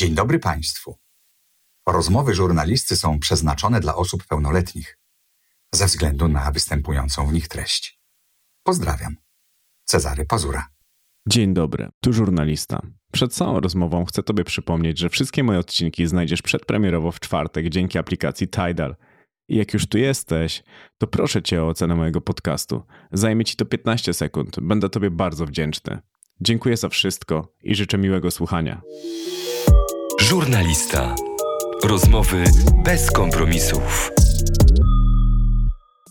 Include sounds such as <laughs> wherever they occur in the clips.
Dzień dobry Państwu. Rozmowy żurnalisty są przeznaczone dla osób pełnoletnich ze względu na występującą w nich treść. Pozdrawiam. Cezary Pazura. Dzień dobry, tu żurnalista. Przed całą rozmową chcę Tobie przypomnieć, że wszystkie moje odcinki znajdziesz przedpremierowo w czwartek dzięki aplikacji Tidal. I jak już tu jesteś, to proszę Cię o ocenę mojego podcastu. Zajmie Ci to 15 sekund. Będę Tobie bardzo wdzięczny. Dziękuję za wszystko i życzę miłego słuchania. Żurnalista. Rozmowy bez kompromisów.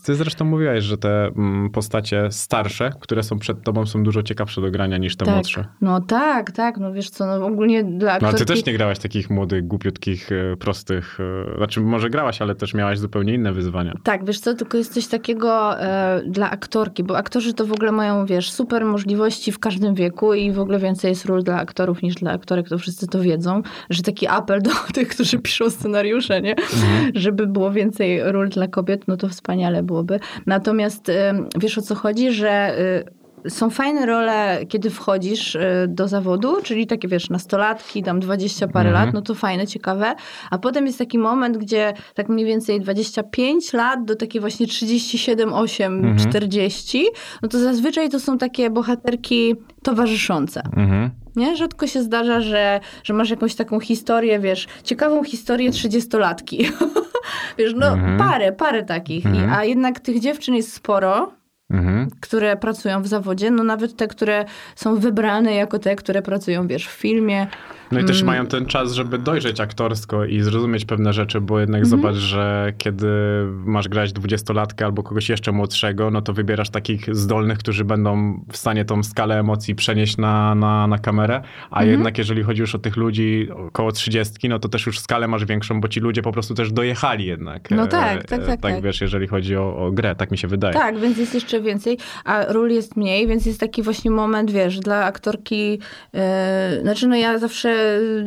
Ty zresztą mówiłaś, że te mm, postacie starsze, które są przed tobą, są dużo ciekawsze do grania niż te tak. młodsze. No tak, tak, no wiesz co, no ogólnie dla aktorki... No ty też nie grałaś takich młodych, głupiutkich, e, prostych, e, znaczy może grałaś, ale też miałaś zupełnie inne wyzwania. Tak, wiesz co, tylko jest coś takiego e, dla aktorki, bo aktorzy to w ogóle mają, wiesz, super możliwości w każdym wieku i w ogóle więcej jest ról dla aktorów niż dla aktorek, to wszyscy to wiedzą, że taki apel do <laughs> tych, którzy piszą scenariusze, nie? Mhm. Żeby było więcej ról dla kobiet, no to wspaniale byłoby. Natomiast wiesz o co chodzi, że y, są fajne role, kiedy wchodzisz y, do zawodu, czyli takie, wiesz, nastolatki, tam 20 parę mhm. lat, no to fajne, ciekawe. A potem jest taki moment, gdzie tak mniej więcej 25 lat do takiej właśnie 37, 8, mhm. 40, no to zazwyczaj to są takie bohaterki towarzyszące. Mhm. Nie? Rzadko się zdarza, że, że masz jakąś taką historię, wiesz, ciekawą historię trzydziestolatki. <laughs> wiesz, no mhm. parę, parę takich. Mhm. I, a jednak tych dziewczyn jest sporo, mhm. które pracują w zawodzie, no nawet te, które są wybrane jako te, które pracują, wiesz, w filmie, no i też mm. mają ten czas, żeby dojrzeć aktorsko i zrozumieć pewne rzeczy, bo jednak mm -hmm. zobacz, że kiedy masz grać dwudziestolatkę albo kogoś jeszcze młodszego, no to wybierasz takich zdolnych, którzy będą w stanie tą skalę emocji przenieść na, na, na kamerę, a mm -hmm. jednak jeżeli chodzi już o tych ludzi około trzydziestki, no to też już skalę masz większą, bo ci ludzie po prostu też dojechali jednak. No tak, tak, tak. Tak, tak wiesz, jeżeli chodzi o, o grę, tak mi się wydaje. Tak, więc jest jeszcze więcej, a ról jest mniej, więc jest taki właśnie moment, wiesz, dla aktorki, yy, znaczy no ja zawsze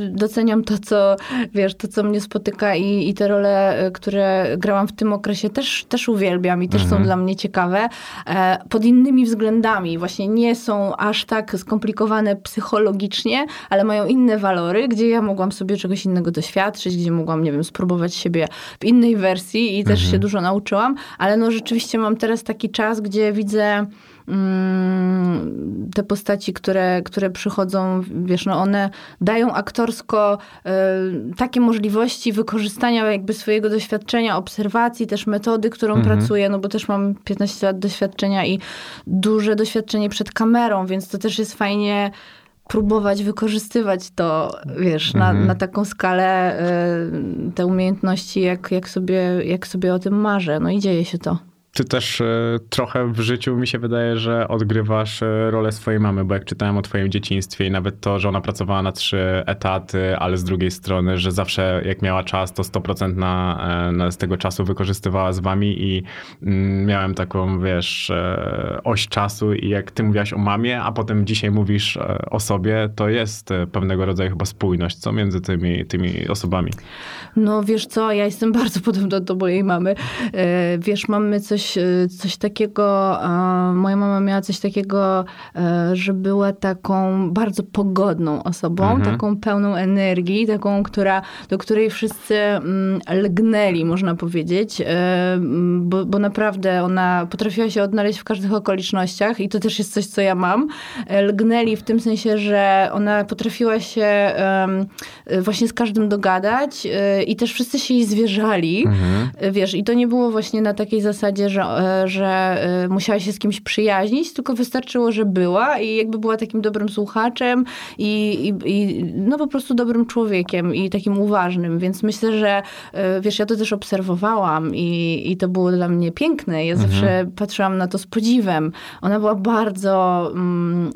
doceniam to, co, wiesz, to, co mnie spotyka i, i te role, które grałam w tym okresie też, też uwielbiam i też mhm. są dla mnie ciekawe. E, pod innymi względami. Właśnie nie są aż tak skomplikowane psychologicznie, ale mają inne walory, gdzie ja mogłam sobie czegoś innego doświadczyć, gdzie mogłam, nie wiem, spróbować siebie w innej wersji i też mhm. się dużo nauczyłam, ale no rzeczywiście mam teraz taki czas, gdzie widzę te postaci, które, które przychodzą, wiesz, no one dają aktorsko y, takie możliwości wykorzystania jakby swojego doświadczenia, obserwacji, też metody, którą mhm. pracuję, no bo też mam 15 lat doświadczenia i duże doświadczenie przed kamerą, więc to też jest fajnie próbować wykorzystywać to, wiesz, na, mhm. na taką skalę y, te umiejętności, jak, jak, sobie, jak sobie o tym marzę. No i dzieje się to. Ty też e, trochę w życiu mi się wydaje, że odgrywasz e, rolę swojej mamy, bo jak czytałem o twoim dzieciństwie i nawet to, że ona pracowała na trzy etaty, ale z drugiej strony, że zawsze jak miała czas, to 100% na, e, na z tego czasu wykorzystywała z wami i mm, miałem taką, wiesz, oś czasu i jak ty mówiłaś o mamie, a potem dzisiaj mówisz o sobie, to jest pewnego rodzaju chyba spójność, co między tymi, tymi osobami? No wiesz co, ja jestem <laughs> bardzo podobna do mojej mamy. Wiesz, mamy coś coś, y, coś takiego, moja mama miała coś takiego, e, że była taką bardzo pogodną osobą, mhm. taką pełną energii, taką, która, do której wszyscy mm, lgnęli, można powiedzieć, e, bo, bo naprawdę ona potrafiła się odnaleźć w każdych okolicznościach i to też jest coś, co ja mam. E, lgnęli w tym sensie, że ona potrafiła się właśnie z każdym dogadać i też wszyscy się jej zwierzali, mhm. wiesz, i to nie było właśnie na takiej zasadzie, że, e, że e, musiała się z kimś przyjaźnić, tylko wystarczyło, że była i jakby była takim dobrym słuchaczem i, i, i no po prostu dobrym człowiekiem i takim uważnym, więc myślę, że e, wiesz, ja to też obserwowałam i, i to było dla mnie piękne. Ja mhm. zawsze patrzyłam na to z podziwem. Ona była bardzo mm,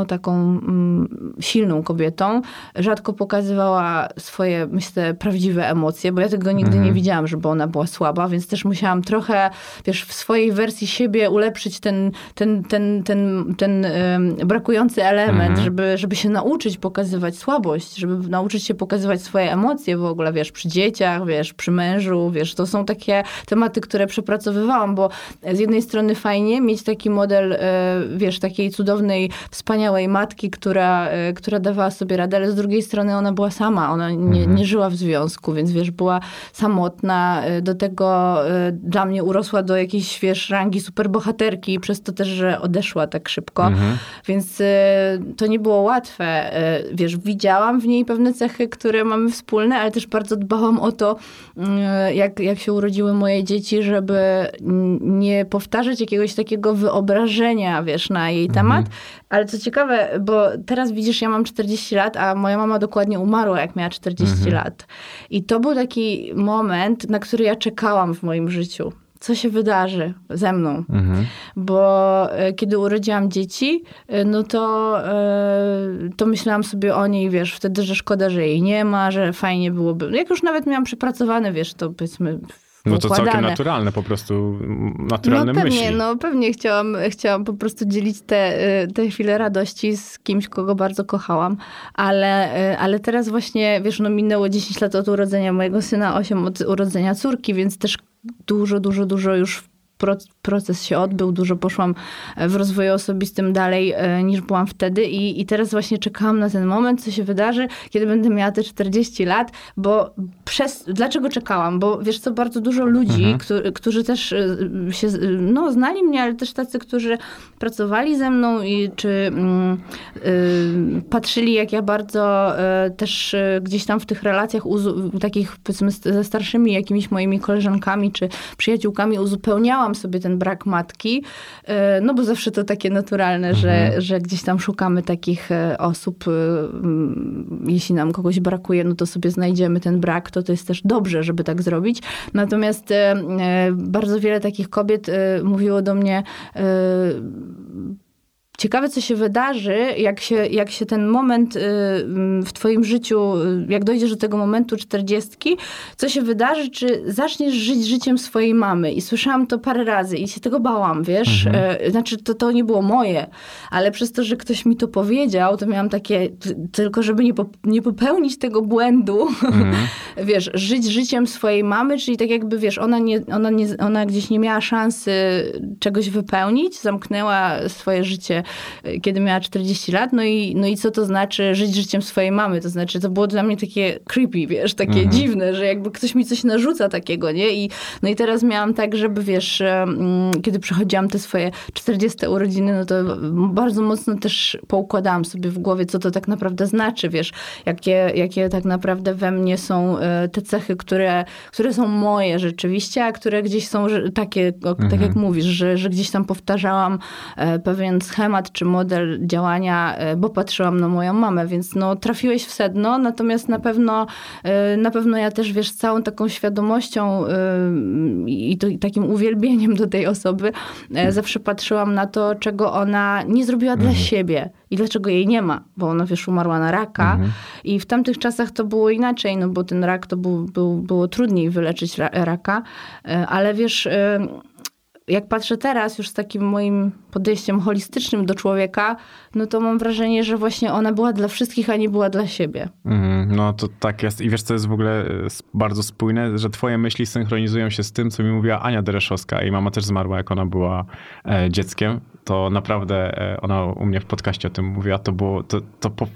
no taką mm, silną kobietą. Rzadko pokazywała swoje, myślę, prawdziwe emocje, bo ja tego nigdy mhm. nie widziałam, żeby ona była słaba, więc też musiałam trochę wiesz, w swojej wersji siebie ulepszyć ten, ten, ten, ten, ten um, brakujący element, mhm. żeby, żeby się nauczyć pokazywać słabość, żeby nauczyć się pokazywać swoje emocje w ogóle, wiesz, przy dzieciach, wiesz, przy mężu, wiesz, to są takie tematy, które przepracowywałam, bo z jednej strony fajnie mieć taki model, e, wiesz, takiej cudownej, wspaniałej matki, która, e, która dawała sobie radę, ale z drugiej strony ona była sama, ona nie, mhm. nie żyła w związku, więc wiesz, była samotna, e, do tego dla mnie urosła do jakiejś, wiesz, rangi superbohaterki, przez to też, że odeszła tak szybko, mhm. więc to nie było łatwe, wiesz, widziałam w niej pewne cechy, które mamy wspólne, ale też bardzo dbałam o to, jak, jak się urodziły moje dzieci, żeby nie powtarzać jakiegoś takiego wyobrażenia, wiesz, na jej mhm. temat. Ale co ciekawe, bo teraz widzisz, ja mam 40 lat, a moja mama dokładnie umarła, jak miała 40 mhm. lat. I to był taki moment, na który ja czekałam w moim życiu co się wydarzy ze mną. Mhm. Bo e, kiedy urodziłam dzieci, e, no to, e, to myślałam sobie o niej, wiesz, wtedy, że szkoda, że jej nie ma, że fajnie byłoby. Jak już nawet miałam przepracowane, wiesz, to powiedzmy no to całkiem naturalne, po prostu naturalne no pewnie, myśli. No pewnie chciałam, chciałam po prostu dzielić te, te chwile radości z kimś, kogo bardzo kochałam, ale, ale teraz właśnie, wiesz, no minęło 10 lat od urodzenia mojego syna, 8 od urodzenia córki, więc też dużo, dużo, dużo już proces się odbył, dużo poszłam e, w rozwoju osobistym dalej e, niż byłam wtedy i, i teraz właśnie czekałam na ten moment, co się wydarzy, kiedy będę miała te 40 lat, bo przez... Dlaczego czekałam? Bo wiesz co, bardzo dużo ludzi, mhm. którzy, którzy też e, się, no znali mnie, ale też tacy, którzy pracowali ze mną i czy mm, y, patrzyli, jak ja bardzo y, też y, gdzieś tam w tych relacjach takich powiedzmy ze starszymi jakimiś moimi koleżankami czy przyjaciółkami uzupełniałam sobie ten brak matki, e, no bo zawsze to takie naturalne, mhm. że, że gdzieś tam szukamy takich e, osób. E, jeśli nam kogoś brakuje, no to sobie znajdziemy ten brak, to to jest też dobrze, żeby tak zrobić. Natomiast bardzo wiele takich kobiet mówiło do mnie, Ciekawe, co się wydarzy, jak się, jak się ten moment y, w twoim życiu, y, jak dojdziesz do tego momentu czterdziestki, co się wydarzy, czy zaczniesz żyć życiem swojej mamy. I słyszałam to parę razy i się tego bałam, wiesz. Mhm. E, znaczy, to, to nie było moje, ale przez to, że ktoś mi to powiedział, to miałam takie, tylko żeby nie, nie popełnić tego błędu, mhm. <laughs> wiesz, żyć życiem swojej mamy, czyli tak jakby, wiesz, ona, nie, ona, nie, ona gdzieś nie miała szansy czegoś wypełnić, zamknęła swoje życie kiedy miała 40 lat, no i, no i co to znaczy żyć życiem swojej mamy, to znaczy to było dla mnie takie creepy, wiesz, takie mhm. dziwne, że jakby ktoś mi coś narzuca takiego, nie? I, no i teraz miałam tak, żeby wiesz, kiedy przechodziłam te swoje 40 urodziny, no to bardzo mocno też poukładałam sobie w głowie, co to tak naprawdę znaczy, wiesz, jakie, jakie tak naprawdę we mnie są e, te cechy, które, które są moje rzeczywiście, a które gdzieś są takie, mhm. tak jak mhm. mówisz, że, że gdzieś tam powtarzałam e, pewien schemat, schemat czy model działania, e, bo patrzyłam na moją mamę, więc no trafiłeś w sedno, natomiast na pewno, e, na pewno ja też, wiesz, z całą taką świadomością e, i, to, i takim uwielbieniem do tej osoby zawsze patrzyłam na to, czego ona nie zrobiła mhm. dla siebie i dlaczego jej nie ma, bo ona, wiesz, umarła na raka mhm. i w tamtych czasach to było inaczej, no bo ten rak to był, był, było trudniej wyleczyć raka, ale wiesz jak patrzę teraz już z takim moim podejściem holistycznym do człowieka, no to mam wrażenie, że właśnie ona była dla wszystkich, a nie była dla siebie. Mm, no to tak jest. I wiesz, co jest w ogóle e, bardzo spójne, że twoje myśli synchronizują się z tym, co mi mówiła Ania Dereszowska. i mama też zmarła, jak ona była e, dzieckiem. To naprawdę e, ona u mnie w podcaście o tym mówiła. To było to, to po,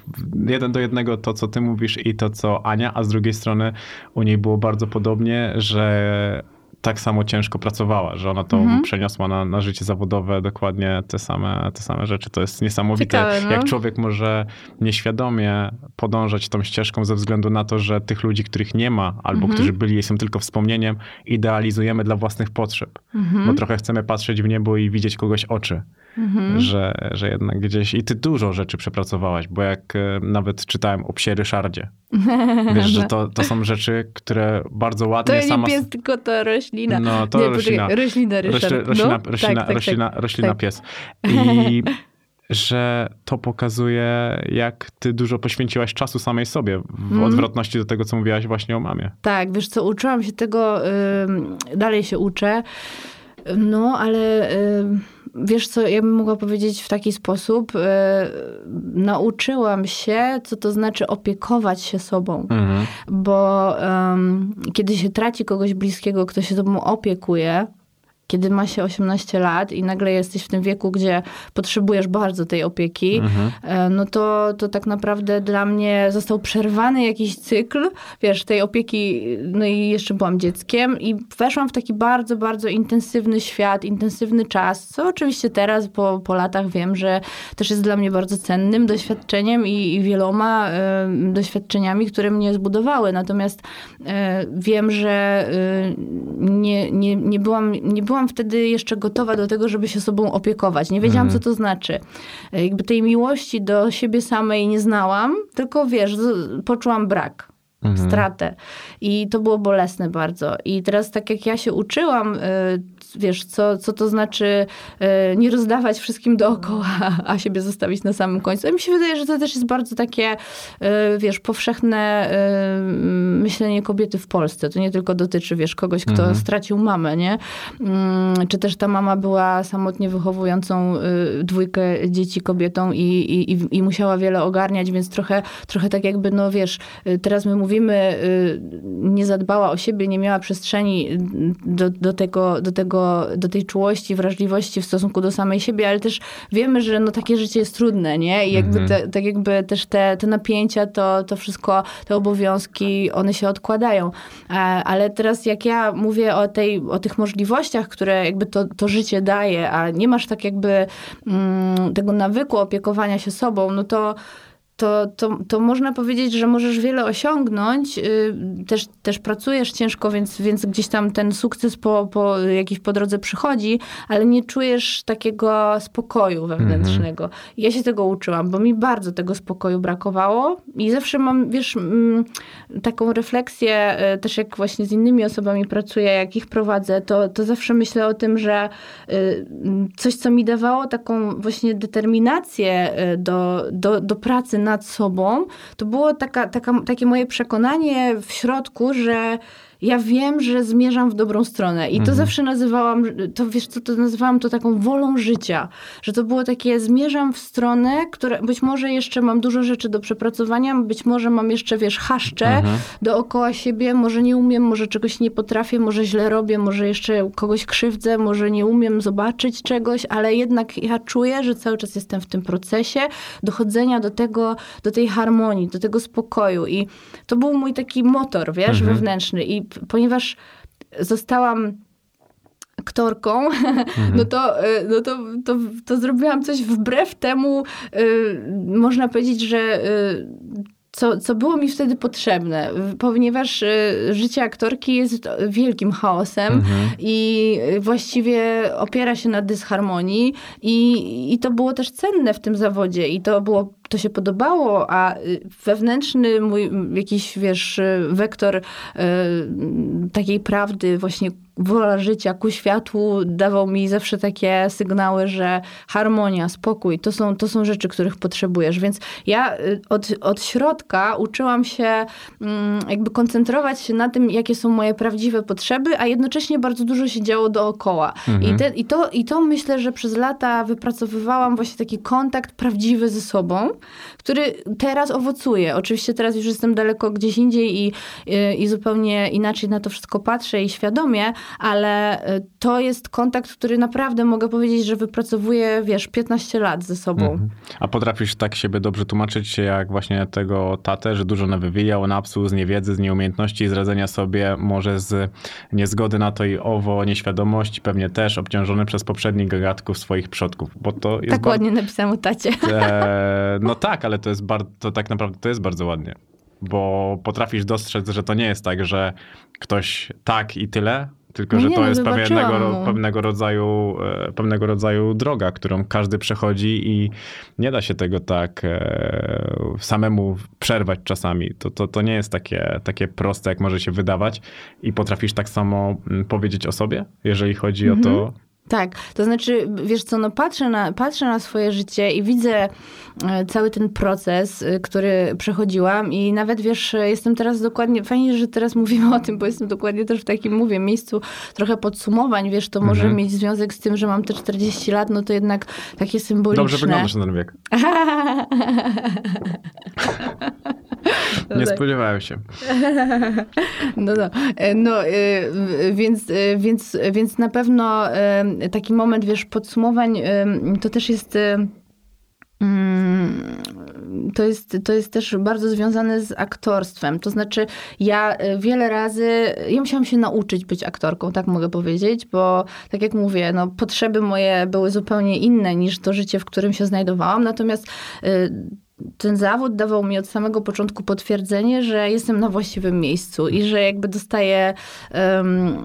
jeden do jednego to, co ty mówisz i to, co Ania, a z drugiej strony u niej było bardzo podobnie, że tak samo ciężko pracowała, że ona to mhm. przeniosła na, na życie zawodowe dokładnie te same, te same rzeczy. To jest niesamowite, Ciekawe, no? jak człowiek może nieświadomie podążać tą ścieżką ze względu na to, że tych ludzi, których nie ma, albo mhm. którzy byli, są tylko wspomnieniem, idealizujemy dla własnych potrzeb. Mhm. Bo trochę chcemy patrzeć w niebo i widzieć kogoś oczy. Mhm. Że, że jednak gdzieś... I ty dużo rzeczy przepracowałaś, bo jak e, nawet czytałem o psie Ryszardzie, <laughs> wiesz, że to, to są rzeczy, które bardzo ładnie... To sama... nie pies, tylko to roślina. No, to nie, roślina. Roślina, Ryszard. Roślina, roślina, no? roślina, tak, tak, roślina, tak, roślina tak. pies. <laughs> I że to pokazuje, jak ty dużo poświęciłaś czasu samej sobie, w mm. odwrotności do tego, co mówiłaś właśnie o mamie. Tak, wiesz co, uczyłam się tego, yy, dalej się uczę. No, ale wiesz co, ja bym mogła powiedzieć w taki sposób. y, Nauczyłam się, co to znaczy opiekować się sobą. Mhm. Bo em, kiedy się traci kogoś bliskiego, kto się tobą opiekuje, kiedy ma się 18 lat i nagle jesteś w tym wieku, gdzie potrzebujesz bardzo tej opieki, e, no to, to tak naprawdę dla mnie został przerwany jakiś cykl, wiesz, tej opieki, no i jeszcze byłam dzieckiem i weszłam w taki bardzo, bardzo intensywny świat, intensywny czas, co oczywiście teraz po, po latach wiem, że też jest dla mnie bardzo cennym doświadczeniem i, i wieloma e, doświadczeniami, które mnie zbudowały. Natomiast e, wiem, że e, nie, nie, nie, byłam, nie byłam wtedy jeszcze gotowa do tego, żeby się sobą opiekować. Nie wiedziałam, co to znaczy. E, Jakby tej miłości do siebie samej nie znałam, tylko wiesz, poczułam brak. Stratę. I to było bolesne bardzo. I teraz, tak jak ja się uczyłam, y, wiesz, co, co to znaczy y, nie rozdawać wszystkim dookoła, <laughs> a siebie zostawić na samym końcu. I mi się wydaje, że to też jest bardzo takie, y, wiesz, powszechne y, myślenie kobiety w Polsce. To nie tylko dotyczy, wiesz, kogoś, kto stracił mamę, nie? Mm, Czy też ta mama była samotnie wychowującą dwójkę dzieci kobietą i, i, i- musiała wiele ogarniać, więc trochę, trochę tak jakby, no wiesz, teraz my mówimy, nie zadbała o siebie, nie miała przestrzeni do, do, tego, do, tego, do tej czułości, wrażliwości w stosunku do samej siebie, ale też wiemy, że no takie życie jest trudne, nie? I jakby te, tak jakby też te, te napięcia, to, to wszystko, te obowiązki, one się odkładają. A- Ale teraz jak ja mówię o, tej, o tych możliwościach, które jakby to, to życie daje, a nie masz tak jakby mm, tego nawyku opiekowania się sobą, no to to, to, to można powiedzieć, że możesz wiele osiągnąć. y, Też, też pracujesz ciężko, więc, więc gdzieś tam ten sukces po, po jakiś po drodze przychodzi, ale nie czujesz takiego spokoju wewnętrznego. I Ja się tego uczyłam, bo mi bardzo tego spokoju brakowało i zawsze mam, wiesz, mm, taką refleksję, y, też jak właśnie z innymi osobami pracuję, jak ich prowadzę, to, to zawsze myślę o tym, że y, coś, co mi dawało taką właśnie determinację do, do, do pracy nad sobą, to było taka, taka, takie moje przekonanie w środku, że ja wiem, że zmierzam w dobrą stronę. I to zawsze nazywałam, to wiesz co, to nazywałam to taką wolą życia. Że to było takie, zmierzam w stronę, które być może jeszcze mam dużo rzeczy do przepracowania, być może mam jeszcze, wiesz, haszcze dookoła siebie, może nie umiem, może czegoś nie potrafię, może źle robię, może jeszcze kogoś krzywdzę, może nie umiem zobaczyć czegoś, ale jednak ja czuję, że cały czas jestem w tym procesie dochodzenia do tego, do tej harmonii, do tego spokoju. I to był mój taki motor, wiesz, wewnętrzny. I ponieważ zostałam aktorką, <laughs> no, to, y, no to, to, to zrobiłam coś wbrew temu, y, można powiedzieć, że y, co, co było mi wtedy potrzebne, ponieważ y, życie aktorki jest wielkim chaosem i właściwie opiera się na dysharmonii i, i to było też cenne w tym zawodzie i to było to się podobało, a y, wewnętrzny mój jakiś, wiesz, y, wektor y, takiej prawdy, właśnie wola życia ku światłu dawał mi zawsze takie sygnały, że harmonia, spokój, to są, to są rzeczy, których potrzebujesz. Więc ja od, od środka uczyłam się mm, jakby koncentrować się na tym, jakie są moje prawdziwe potrzeby, a jednocześnie bardzo dużo się działo dookoła. I, te, i, to, I to myślę, że przez lata wypracowywałam właśnie taki kontakt prawdziwy ze sobą, który teraz owocuje. Oczywiście teraz już jestem daleko gdzieś indziej i, i, i zupełnie inaczej na to wszystko patrzę i świadomie, ale y, to jest kontakt, który naprawdę mogę powiedzieć, że wypracowuję, wiesz, 15 lat ze sobą. A potrafisz tak siebie dobrze tłumaczyć, jak właśnie tego tatę, że dużo nawywijał, napsuł z niewiedzy, z nieumiejętności, z radzenia sobie, może z niezgody na to i owo, nieświadomości, pewnie też obciążony przez poprzednich gagatków swoich przodków, bo to jest Tak bar- ładnie napisałam o tacie. E, no tak, ale to jest bar- to tak naprawdę to jest bardzo ładnie. Bo potrafisz dostrzec, że to nie jest tak, że ktoś tak i tyle, tylko No że nie, to no jest pewnego, pewnego, rodzaju, e, pewnego rodzaju droga, którą każdy przechodzi i nie da się tego tak e, samemu przerwać czasami. To, to, to nie jest takie, takie proste, jak może się wydawać. I potrafisz tak samo mm, powiedzieć o sobie, jeżeli chodzi o Mhm. to, Tak, to znaczy, wiesz co, no patrzę na, patrzę na swoje życie i widzę e, cały ten proces, e, który przechodziłam i nawet, wiesz, jestem teraz dokładnie, fajnie, że teraz <laughs> mówimy o tym, bo jestem dokładnie też w takim, mówię, miejscu trochę podsumowań, wiesz, to może Mhm. mieć związek z tym, że mam te 40 lat, no to jednak takie symboliczne. Dobrze wyglądasz na ten wiek. No Nie tak. spodziewałem się. <laughs> No, no, E, no e, więc, e, więc, więc na pewno taki moment, wiesz, podsumowań to też jest. mm, To jest, to jest też bardzo związane z aktorstwem. To znaczy, ja wiele razy, ja musiałam się nauczyć być aktorką, tak mogę powiedzieć, bo tak jak mówię, no, potrzeby moje były zupełnie inne niż to życie, w którym się znajdowałam. Natomiast ten zawód dawał mi od samego początku potwierdzenie, że jestem na właściwym miejscu i że jakby dostaję em,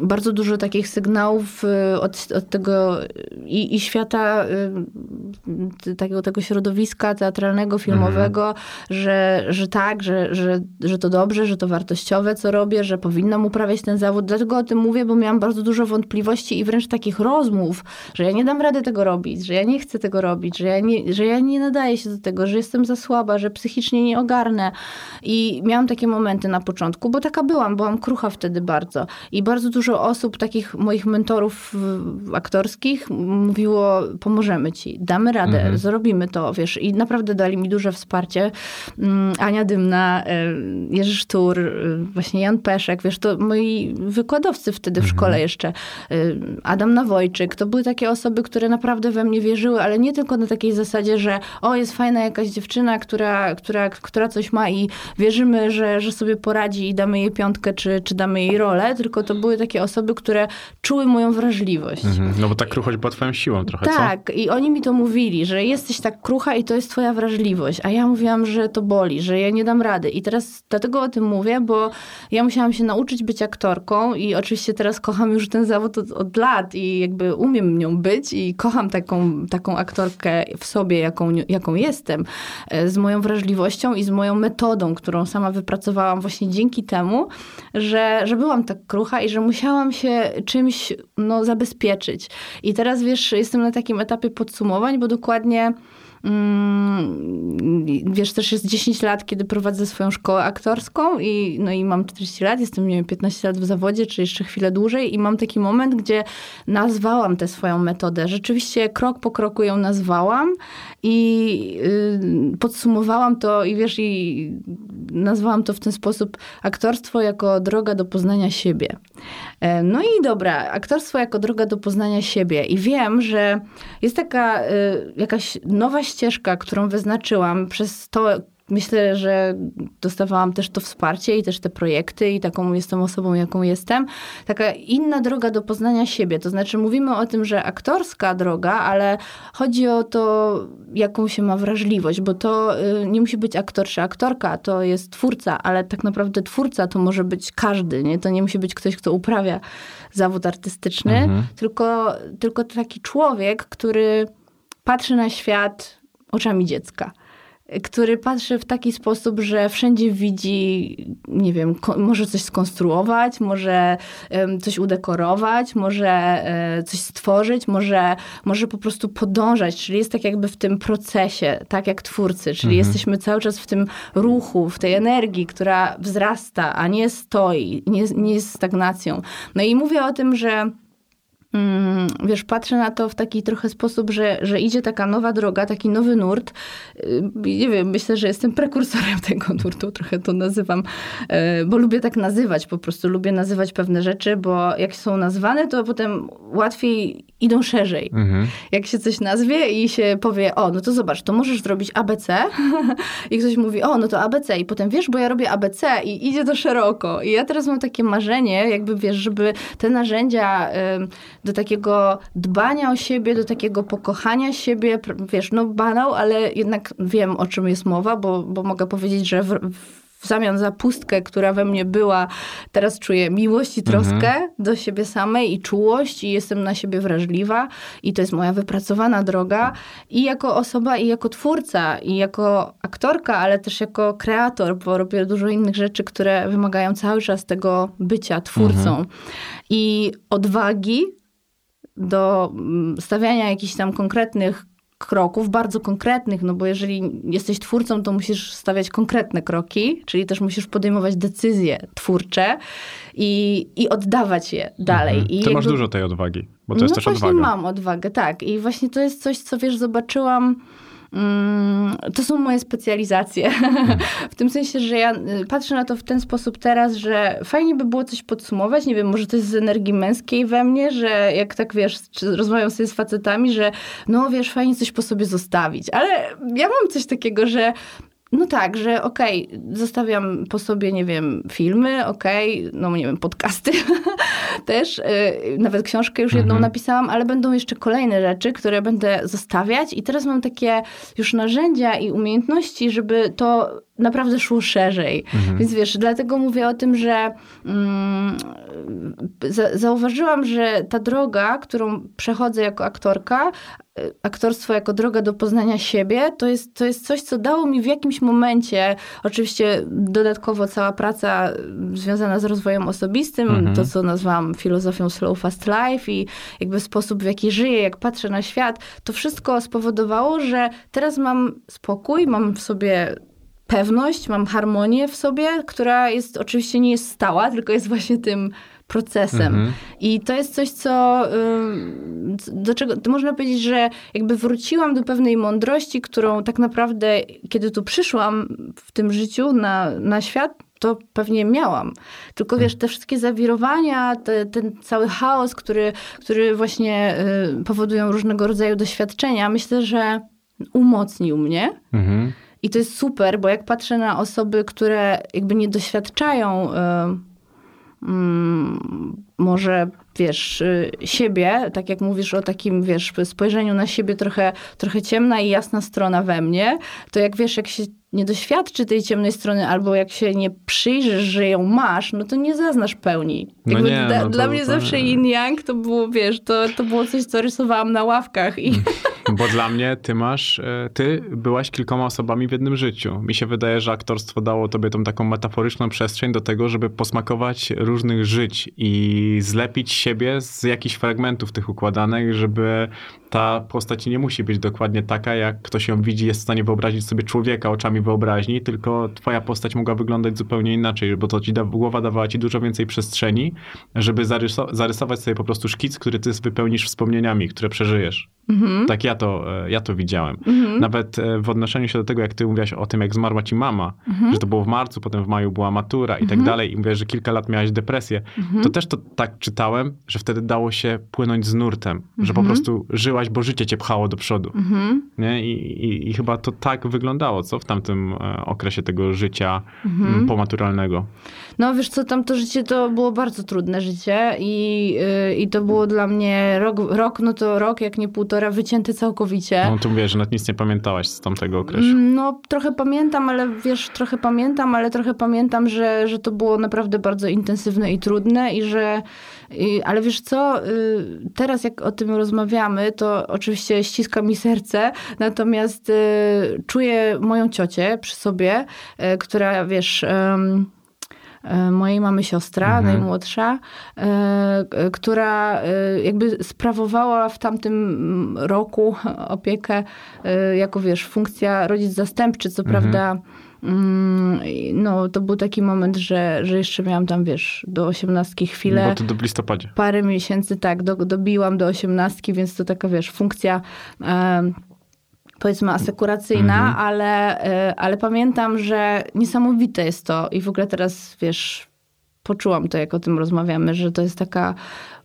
bardzo dużo takich sygnałów y, od, od tego i, i świata y, tego, tego środowiska teatralnego, filmowego, że, że tak, że, że, że to dobrze, że to wartościowe, co robię, że powinnam uprawiać ten zawód. Dlatego o tym mówię, bo miałam bardzo dużo wątpliwości i wręcz takich rozmów, że ja nie dam rady tego robić, że ja nie chcę tego robić, że ja nie, że ja nie nadaję się do tego, że jestem za słaba, że psychicznie nie ogarnę. I miałam takie momenty na początku, bo taka byłam, byłam krucha wtedy bardzo. I bardzo dużo osób, takich moich mentorów aktorskich mówiło, pomożemy ci, damy radę, Mhm. zrobimy to, wiesz. I naprawdę dali mi duże wsparcie. Mm, Ania Dymna, y, Jerzy Sztur, y, właśnie Jan Peszek, wiesz, to moi wykładowcy wtedy w szkole jeszcze, y, Adam Nawojczyk, to były takie osoby, które naprawdę we mnie wierzyły, ale nie tylko na takiej zasadzie, że o, jest fajna jakaś dziewczyna, która, która, która coś ma i wierzymy, że, że sobie poradzi i damy jej piątkę, czy, czy damy jej rolę, tylko to były takie osoby, które czuły moją wrażliwość. Mhm. No bo ta kruchość była twoją siłą trochę, co? Tak, i oni mi to mówili, że jesteś tak krucha i to jest twoja wrażliwość. A ja mówiłam, że to boli, że ja nie dam rady. I teraz dlatego o tym mówię, bo ja musiałam się nauczyć być aktorką i oczywiście teraz kocham już ten zawód od, od lat i jakby umiem nią być i kocham taką, taką aktorkę w sobie, jaką, jaką jestem, z moją wrażliwością i z moją metodą, którą sama wypracowałam właśnie dzięki temu, że, że byłam tak krucha i że musiałam się czymś no, zabezpieczyć. I teraz wiesz, jestem na takim etapie podsumowań, bo dokładnie. Mm, Wiesz, też jest 10 lat, kiedy prowadzę swoją szkołę aktorską i, no i mam 40 lat, jestem, nie wiem, 15 lat w zawodzie, czy jeszcze chwilę dłużej i mam taki moment, gdzie nazwałam tę swoją metodę. Rzeczywiście krok po kroku ją nazwałam i y, podsumowałam to i wiesz, i nazwałam to w ten sposób aktorstwo jako droga do poznania siebie. E, No i dobra, aktorstwo jako droga do poznania siebie. I wiem, że jest taka y, jakaś nowa którą wyznaczyłam przez to, Myślę, że dostawałam też to wsparcie i też te projekty i taką jestem osobą, jaką jestem. Taka inna droga do poznania siebie. To znaczy mówimy o tym, że aktorska droga, ale chodzi o to, jaką się ma wrażliwość, bo to y, nie musi być aktor czy aktorka, to jest twórca, ale tak naprawdę twórca to może być każdy, nie? To nie musi być ktoś, kto uprawia zawód artystyczny, Mhm. tylko, tylko taki człowiek, który patrzy na świat oczami dziecka który patrzy w taki sposób, że wszędzie widzi, nie wiem, może coś skonstruować, może em, coś udekorować, może e, coś stworzyć, może, może po prostu podążać, czyli jest tak jakby w tym procesie, tak jak twórcy, czyli jesteśmy cały czas w tym ruchu, w tej energii, która wzrasta, a nie stoi, nie, nie jest stagnacją. No i mówię o tym, że wiesz, patrzę na to w taki trochę sposób, że, że idzie taka nowa droga, taki nowy nurt. Y, Nie wiem, myślę, że jestem prekursorem <laughs> tego nurtu, trochę to nazywam, y, bo lubię tak nazywać, po prostu lubię nazywać pewne rzeczy, bo jak są nazwane, to potem łatwiej idą szerzej. Mhm. Jak się coś nazwie i się powie, o, no to zobacz, to możesz zrobić ABC <laughs> i ktoś mówi, o, no to ABC i potem wiesz, bo ja robię ABC i idzie to szeroko. I ja teraz mam takie marzenie, jakby wiesz, żeby te narzędzia do takiego dbania o siebie, do takiego pokochania siebie, wiesz, no banał, ale jednak wiem, o czym jest mowa, bo, bo mogę powiedzieć, że w, w zamian za pustkę, która we mnie była, teraz czuję miłość i troskę do siebie samej i czułość i jestem na siebie wrażliwa i to jest moja wypracowana droga. I jako osoba i jako twórca i jako aktorka, ale też jako kreator, bo robię dużo innych rzeczy, które wymagają cały czas tego bycia twórcą. I odwagi do mm, stawiania jakichś tam konkretnych kroków, bardzo konkretnych, no bo jeżeli jesteś twórcą, to musisz stawiać konkretne kroki, czyli też musisz podejmować decyzje twórcze i, i oddawać je dalej. Mhm. Ty masz jakby- dużo tej odwagi, bo to jest no też właśnie odwaga. mam odwagę, tak. I właśnie to jest coś, co wiesz, zobaczyłam. Mm, To są moje specjalizacje. <laughs> w tym sensie, że ja y, patrzę na to w ten sposób teraz, że fajnie by było coś podsumować. Nie wiem, może to jest z energii męskiej we mnie, że jak tak wiesz, rozmawiam sobie z facetami, że no wiesz, fajnie coś po sobie zostawić. Ale ja mam coś takiego, że no tak, że okej, zostawiam po sobie, nie wiem, filmy, okej, no nie wiem, podcasty <laughs> też, yy, nawet książkę już jedną Mhm. napisałam, ale będą jeszcze kolejne rzeczy, które będę zostawiać i teraz mam takie już narzędzia i umiejętności, żeby to naprawdę szło szerzej. Mhm. Więc wiesz, dlatego mówię o tym, że mm, za, zauważyłam, że ta droga, którą przechodzę jako aktorka, y, aktorstwo jako droga do poznania siebie, to jest, to jest coś, co dało mi w jakimś momencie, oczywiście dodatkowo cała praca y, związana z rozwojem osobistym, Mhm. to co nazwałam filozofią slow fast life i jakby sposób, w jaki żyję, jak patrzę na świat, to wszystko spowodowało, że teraz mam spokój, mam w sobie pewność, mam harmonię w sobie, która jest oczywiście nie jest stała, <laughs> tylko jest właśnie tym procesem. Mhm. I to jest coś, co ym, do czego to można powiedzieć, że jakby wróciłam do pewnej mądrości, którą tak naprawdę, kiedy tu przyszłam w tym życiu na, na świat, to pewnie miałam. Tylko wiesz, te wszystkie zawirowania, te, ten cały chaos, który, który właśnie y, powodują różnego rodzaju doświadczenia, myślę, że umocnił mnie. Mhm. I to jest super, bo jak patrzę na osoby, które jakby nie doświadczają y, mm, może, wiesz, y, siebie, tak jak mówisz o takim, wiesz, spojrzeniu na siebie trochę, trochę ciemna i jasna strona we mnie, to jak wiesz, jak się nie doświadczy tej ciemnej strony, albo jak się nie przyjrzysz, że ją masz, no to nie zaznasz pełni. No nie, dla, no to- dla mnie to zawsze yin-yang to było, wiesz, to, to było coś, co rysowałam na ławkach i <laughs> Bo dla mnie ty masz, e, ty byłaś kilkoma osobami w jednym życiu. Mi się wydaje, że aktorstwo dało tobie tą taką metaforyczną przestrzeń do tego, żeby posmakować różnych żyć i zlepić siebie z jakichś fragmentów tych układanych, żeby ta postać nie musi być dokładnie taka, jak ktoś ją widzi, jest w stanie wyobrazić sobie człowieka oczami wyobraźni, tylko twoja postać mogła wyglądać zupełnie inaczej, bo to ci da, głowa dawała ci dużo więcej przestrzeni, żeby zaryso, zarysować sobie po prostu szkic, który ty wypełnisz wspomnieniami, które przeżyjesz. Tak ja to, e, ja to widziałem. Nawet e, w odnoszeniu się do tego, jak ty mówiłaś o tym, jak zmarła ci mama, że to było w marcu, potem w maju była matura i tak dalej, i mówiłaś, że kilka lat miałaś depresję, to też to tak czytałem, że wtedy dało się płynąć z nurtem, że po prostu żyłaś, bo życie cię pchało do przodu. Nie? I, i, I chyba to tak wyglądało, co w tamtym e, okresie tego życia m, pomaturalnego. No wiesz co, tam to życie to było bardzo trudne życie i, yy, i to było dla mnie rok, rok, no to rok, jak nie półtora, wycięty całkowicie. No tu mówię, że nawet nic nie pamiętałaś z tamtego okresu. Mm, No, trochę pamiętam, ale wiesz, trochę pamiętam, ale trochę pamiętam, że, że to było naprawdę bardzo intensywne i trudne i że, i, ale wiesz co, y, teraz jak o tym rozmawiamy, to oczywiście ściska mi serce, natomiast y, czuję moją ciocię przy sobie, y, która wiesz... e, mojej mamy siostra, najmłodsza, e, e, która jakby sprawowała w tamtym roku <laughs> opiekę jako, wiesz, funkcja rodzic zastępczy, co prawda mm, i no, to był taki moment, że, że jeszcze miałam tam, wiesz, do osiemnastki chwilę Bo to do listopadzie. parę miesięcy, tak, do, dobiłam do osiemnastki, więc to taka, wiesz, funkcja powiedzmy asekuracyjna, ale, e, ale pamiętam, że niesamowite jest to i w ogóle teraz, wiesz, poczułam to, jak o tym rozmawiamy, że to jest taka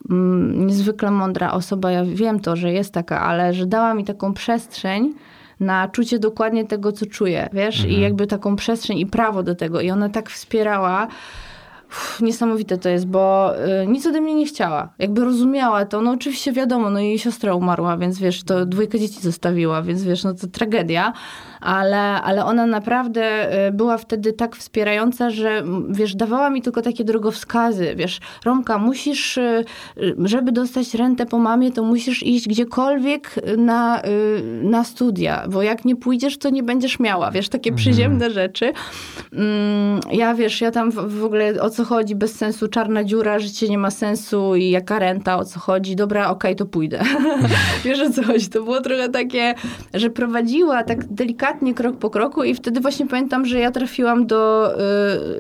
mm, niezwykle mądra osoba. Ja wiem to, że jest taka, ale że dała mi taką przestrzeń na czucie dokładnie tego, co czuję, wiesz? I jakby taką przestrzeń i prawo do tego. I ona tak wspierała. Uff, niesamowite to jest, bo y, nic ode mnie nie chciała. Jakby rozumiała to. No oczywiście wiadomo, no jej siostra umarła, więc wiesz, to dwójkę dzieci zostawiła, więc wiesz, no to tragedia. Ale, ale ona naprawdę y, była wtedy tak wspierająca, że wiesz, dawała mi tylko takie drogowskazy, wiesz, Romka, musisz, y, żeby dostać rentę po mamie, to musisz iść gdziekolwiek na, na studia, bo jak nie pójdziesz, to nie będziesz miała, wiesz, takie mhm. przyziemne rzeczy. Mm, ja, wiesz, ja tam w ogóle o co chodzi, bez sensu, czarna dziura, życie nie ma sensu i jaka renta, o co chodzi, dobra, okej, okay, to pójdę. <laughs> wiesz o co chodzi, to było trochę takie, że prowadziła tak delikatnie, krok po kroku i wtedy właśnie pamiętam, że ja trafiłam do,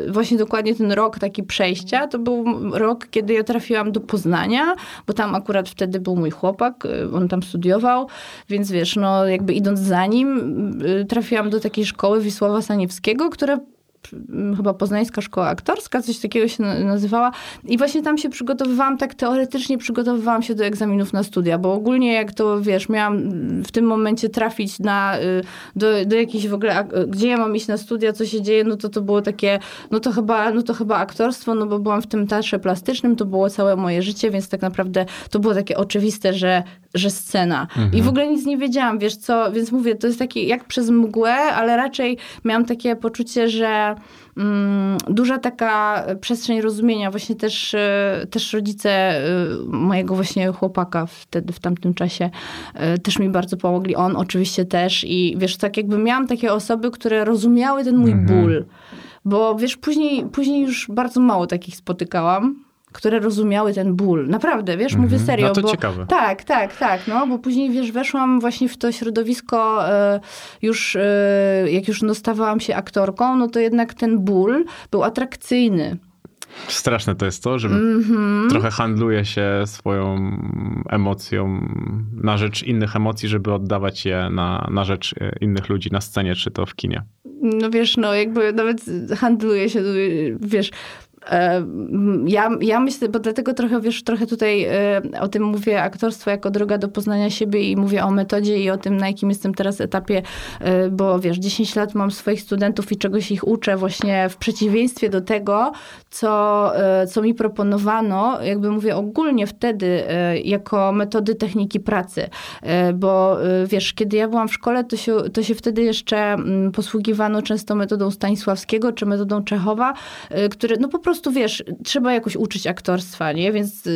y, właśnie dokładnie ten rok taki przejścia, to był rok, kiedy ja trafiłam do Poznania, bo tam akurat wtedy był mój chłopak, y, on tam studiował, więc wiesz, no jakby idąc za nim, y, trafiłam do takiej szkoły Wisława Saniewskiego, która chyba Poznańska Szkoła Aktorska, coś takiego się nazywała. I właśnie tam się przygotowywałam, tak teoretycznie przygotowywałam się do egzaminów na studia, bo ogólnie jak to, wiesz, miałam w tym momencie trafić na, y, do, do jakiejś w ogóle, gdzie ja mam iść na studia, co się dzieje, no to to było takie, no to chyba, no to chyba aktorstwo, no bo byłam w tym teatrze plastycznym, to było całe moje życie, więc tak naprawdę to było takie oczywiste, że, że scena. Mhm. I w ogóle nic nie wiedziałam, wiesz co, więc mówię, to jest taki jak przez mgłę, ale raczej miałam takie poczucie, że Mm, duża taka przestrzeń rozumienia. Właśnie też, e, też rodzice e, mojego właśnie chłopaka wtedy, w tamtym czasie e, też mi bardzo pomogli. On oczywiście też i wiesz, tak jakby miałam takie osoby, które rozumiały ten mój mhm. ból. Bo wiesz, później, później już bardzo mało takich spotykałam które rozumiały ten ból. Naprawdę, wiesz, mówię mhm. serio. No to bo, ciekawe. Tak, tak, tak, no, bo później, wiesz, weszłam właśnie w to środowisko e, już, e, jak już dostawałam się aktorką, no to jednak ten ból był atrakcyjny. Straszne to jest to, że mm -hmm. trochę handluje się swoją emocją na rzecz innych emocji, żeby oddawać je na, na rzecz e, innych ludzi na scenie, czy to w kinie. No wiesz, no jakby nawet handluje się, wiesz, ja, ja myślę, bo dlatego trochę, wiesz, trochę tutaj e, o tym mówię, aktorstwo jako droga do poznania siebie i mówię o metodzie i o tym, na jakim jestem teraz etapie, e, bo wiesz, 10 lat mam swoich studentów i czegoś ich uczę właśnie w przeciwieństwie do tego, co, co mi proponowano, jakby mówię ogólnie wtedy, jako metody techniki pracy, bo wiesz, kiedy ja byłam w szkole, to się, to się wtedy jeszcze mm, posługiwano często metodą Stanisławskiego czy metodą Czechowa, które no po prostu prostu, wiesz, trzeba jakoś uczyć aktorstwa, nie? Więc,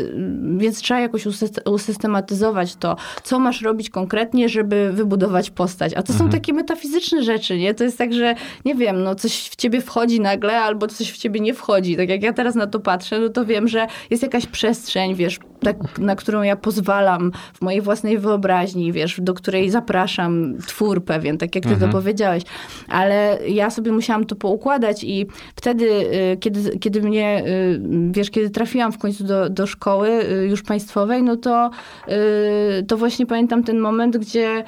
więc trzeba jakoś usystematyzować to, co masz robić konkretnie, żeby wybudować postać. A to mhm. są takie metafizyczne rzeczy, nie? To jest tak, że nie wiem, no coś w ciebie wchodzi nagle, albo coś w ciebie nie wchodzi. Tak jak ja teraz na to patrzę, no to wiem, że jest jakaś przestrzeń, wiesz, tak, na którą ja pozwalam w mojej własnej wyobraźni, wiesz, do której zapraszam twór pewien, tak jak ty mhm. to powiedziałeś. Ale ja sobie musiałam to poukładać i wtedy, y, kiedy, kiedy mnie, y, wiesz, kiedy trafiłam w końcu do, do szkoły y, już państwowej, no to, to właśnie pamiętam ten moment, gdzie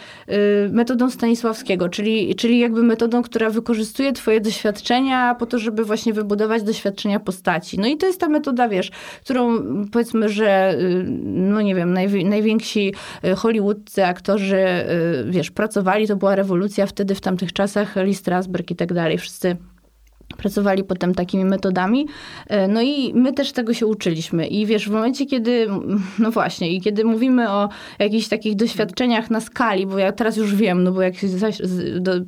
metodą Stanisławskiego, czyli, czyli jakby metodą, która wykorzystuje twoje doświadczenia po to, żeby właśnie wybudować doświadczenia postaci. No i to jest ta metoda, wiesz, którą powiedzmy, że no nie wiem, najwięksi y, hollywoodcy aktorzy, y, wiesz, pracowali, to była rewolucja wtedy w tamtych czasach, Lee Strasberg i tak dalej, wszyscy pracowali potem takimi metodami. E, no i my też tego się uczyliśmy. I wiesz, w momencie, kiedy, no właśnie, i kiedy mówimy o jakichś takich doświadczeniach na skali, bo ja teraz już wiem, no bo jak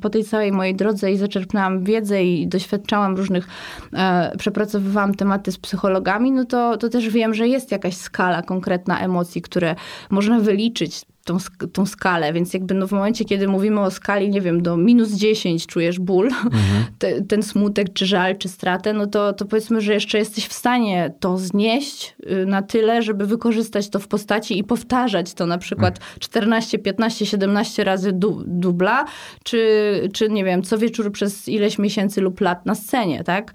po tej całej mojej drodze i zaczerpnęłam wiedzę i doświadczałam różnych, e, przepracowywałam tematy z psychologami, no to, to też wiem, że jest jakaś skala konkretna emocji, które można wyliczyć tą, tą skalę, więc jakby no w momencie, kiedy mówimy o skali, nie wiem, do minus 10 czujesz ból, mhm. <laughs> te, ten smutek, czy żal, czy stratę, no to, to powiedzmy, że jeszcze jesteś w stanie to znieść y, na tyle, żeby wykorzystać to w postaci i powtarzać to na przykład mhm. 14, 15, 17 razy du, dubla, czy, czy nie wiem, co wieczór przez ileś miesięcy lub lat na scenie, tak?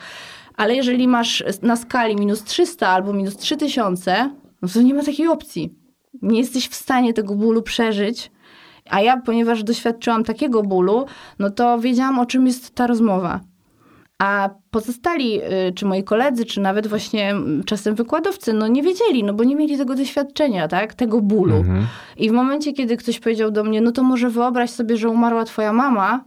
Ale jeżeli masz na skali minus 300 albo minus 3000, no to nie ma takiej opcji nie jesteś w stanie tego bólu przeżyć. A ja, ponieważ doświadczyłam takiego bólu, no to wiedziałam, o czym jest ta rozmowa. A pozostali, y, czy moi koledzy, czy nawet właśnie mm, czasem wykładowcy, no nie wiedzieli, no bo nie mieli tego doświadczenia, tak? Tego bólu. Mhm. I w momencie, kiedy ktoś powiedział do mnie, no to może wyobraź sobie, że umarła twoja mama,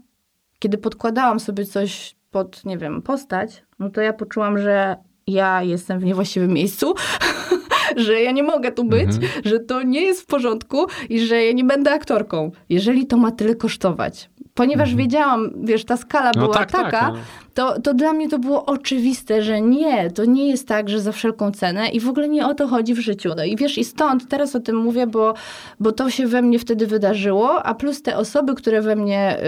kiedy podkładałam sobie coś pod, nie wiem, postać, no to ja poczułam, że ja jestem w niewłaściwym miejscu. <laughs> <laughs> że ja nie mogę tu być, mhm. że to nie jest w porządku i że ja nie będę aktorką. Jeżeli to ma tyle kosztować, ponieważ Mhm. wiedziałam, wiesz, ta skala No była tak, tak, taka, no. To, to dla mnie to było oczywiste, że nie, to nie jest tak, że za wszelką cenę i w ogóle nie o to chodzi w życiu. No i wiesz, i stąd teraz o tym mówię, bo, bo to się we mnie wtedy wydarzyło, a plus te osoby, które we mnie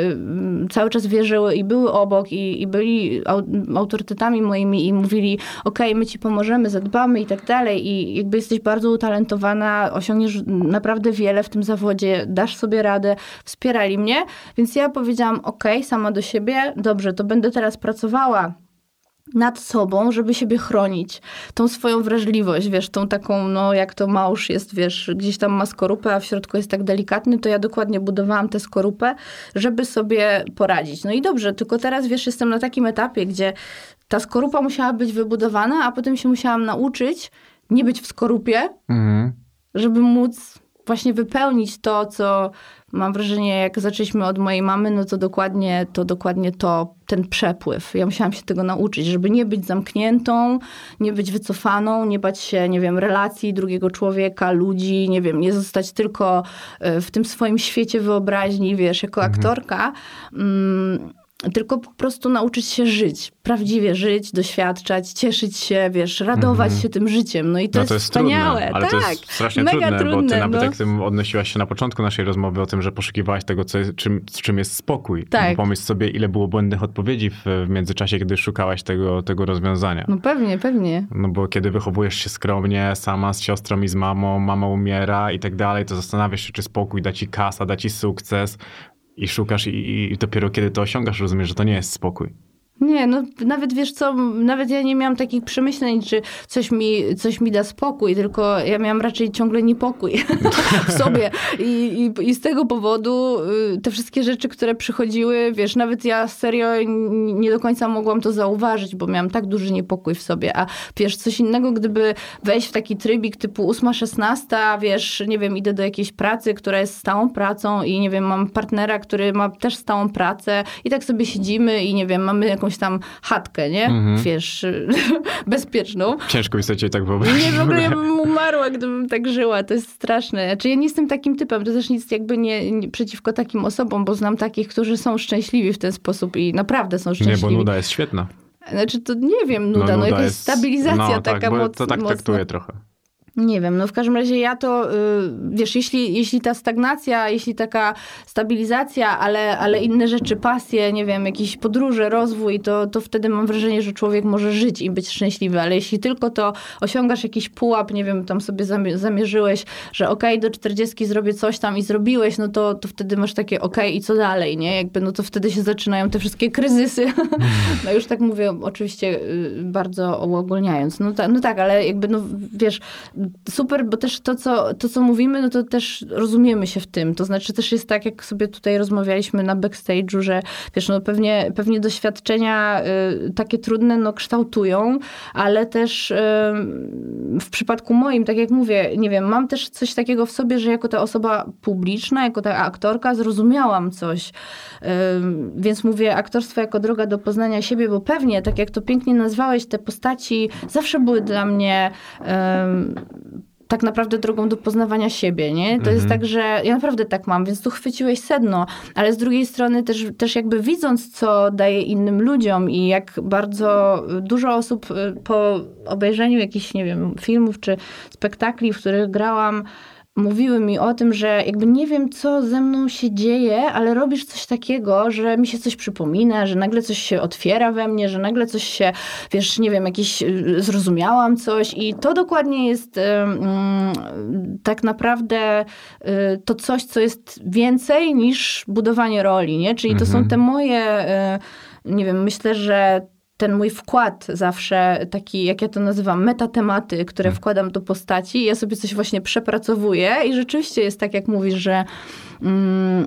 y, cały czas wierzyły i były obok i, i byli au, autorytetami moimi i mówili, okej, my ci pomożemy, zadbamy i tak dalej i jakby jesteś bardzo utalentowana, osiągniesz naprawdę wiele w tym zawodzie, dasz sobie radę, wspierali mnie, więc ja powiedziałam, okej, sama do siebie, dobrze, to będę teraz pracowała nad sobą, żeby siebie chronić. Tą swoją wrażliwość, wiesz, tą taką, no jak to małż jest, wiesz, gdzieś tam ma skorupę, a w środku jest tak delikatny, to ja dokładnie budowałam tę skorupę, żeby sobie poradzić. No i dobrze, tylko teraz, wiesz, jestem na takim etapie, gdzie ta skorupa musiała być wybudowana, a potem się musiałam nauczyć nie być w skorupie, Mhm. żeby móc właśnie wypełnić to, co mam wrażenie, jak zaczęliśmy od mojej mamy, no to dokładnie to, dokładnie to, ten przepływ. Ja musiałam się tego nauczyć, żeby nie być zamkniętą, nie być wycofaną, nie bać się, nie wiem, relacji drugiego człowieka, ludzi, nie wiem, nie zostać tylko e, w tym swoim świecie wyobraźni, wiesz, jako aktorka. Mm, tylko po prostu nauczyć się żyć, prawdziwie żyć, doświadczać, cieszyć się, wiesz, radować się tym życiem. No i to, no jest, to jest wspaniałe. trudne, ale tak, to jest strasznie mega trudne, trudne, bo ty nawet no. jak tym odnosiłaś się na początku naszej rozmowy o tym, że poszukiwałaś tego, co jest, czym, z czym jest spokój. Tak. Bo pomyśl sobie, ile było błędnych odpowiedzi w, w międzyczasie, kiedy szukałaś tego, tego rozwiązania. No pewnie, pewnie. No bo kiedy wychowujesz się skromnie, sama z siostrą i z mamą, mama umiera i tak dalej, to zastanawiasz się, czy spokój da ci kasa, da ci sukces i szukasz i, i dopiero kiedy to osiągasz, rozumiesz, że to nie jest spokój. Nie, no nawet wiesz co, nawet ja nie miałam takich przemyśleń, czy coś mi, coś mi da spokój, tylko ja miałam raczej ciągle niepokój <laughs> w sobie. I, i, I z tego powodu y, te wszystkie rzeczy, które przychodziły, wiesz, nawet ja serio nie do końca mogłam to zauważyć, bo miałam tak duży niepokój w sobie. A wiesz, coś innego, gdyby wejść w taki trybik typu 8-16, wiesz, nie wiem, idę do jakiejś pracy, która jest stałą pracą i nie wiem, mam partnera, który ma też stałą pracę i tak sobie siedzimy i nie wiem, mamy jakąś tam chatkę, nie? Wiesz, <laughs> bezpieczną. Ciężko mi sobie tak wyobrazić. Nie, w ogóle ja bym umarła, gdybym tak żyła. To jest straszne. Znaczy, ja nie jestem takim typem. To też nic jakby nie, nie przeciwko takim osobom, bo znam takich, którzy są szczęśliwi w ten sposób i naprawdę są Nie, szczęśliwi. bo nuda jest świetna. Znaczy, to nie wiem, nuda, no, jakaś stabilizacja no, taka tak, bo moc, To tak mocna. traktuję trochę. Nie wiem, no w każdym razie ja to, y, wiesz, jeśli, jeśli ta stagnacja, jeśli taka stabilizacja, ale, ale inne rzeczy, pasje, nie wiem, jakieś podróże, rozwój, to, to wtedy mam wrażenie, że człowiek może żyć i być szczęśliwy, ale jeśli tylko to osiągasz jakiś pułap, nie wiem, tam sobie zamie- zamierzyłeś, że okej, do 40 zrobię coś tam i zrobiłeś, no to, to wtedy masz takie okej i co dalej, nie? Jakby, no to wtedy się zaczynają te wszystkie kryzysy. <laughs> No już tak mówię, oczywiście y, bardzo uogólniając. No, ta, no tak, ale jakby, no wiesz, super, bo też to co, to, co mówimy, no to też rozumiemy się w tym. To znaczy też jest tak, jak sobie tutaj rozmawialiśmy na backstage'u, że wiesz, no pewnie, pewnie doświadczenia y, takie trudne, no kształtują, ale też y, w przypadku moim, tak jak mówię, nie wiem, mam też coś takiego w sobie, że jako ta osoba publiczna, jako ta aktorka zrozumiałam coś. Ym, Więc mówię, aktorstwo jako droga do poznania siebie, bo pewnie, tak jak to pięknie nazwałeś, te postaci zawsze były dla mnie ym, tak naprawdę drogą do poznawania siebie, nie? To jest tak, że ja naprawdę tak mam, więc tu chwyciłeś sedno, ale z drugiej strony też, też jakby widząc, co daje innym ludziom i jak bardzo dużo osób y, po obejrzeniu jakichś, nie wiem, filmów czy spektakli, w których grałam, mówiły mi o tym, że jakby nie wiem, co ze mną się dzieje, ale robisz coś takiego, że mi się coś przypomina, że nagle coś się otwiera we mnie, że nagle coś się, wiesz, nie wiem, jakiś y, zrozumiałam coś i to dokładnie jest y, mm, tak naprawdę y, to coś, co jest więcej niż budowanie roli, nie? Czyli to są te moje, nie wiem, myślę, że ten mój wkład zawsze, taki, jak ja to nazywam, metatematy, które wkładam do postaci, ja sobie coś właśnie przepracowuję i rzeczywiście jest tak, jak mówisz, że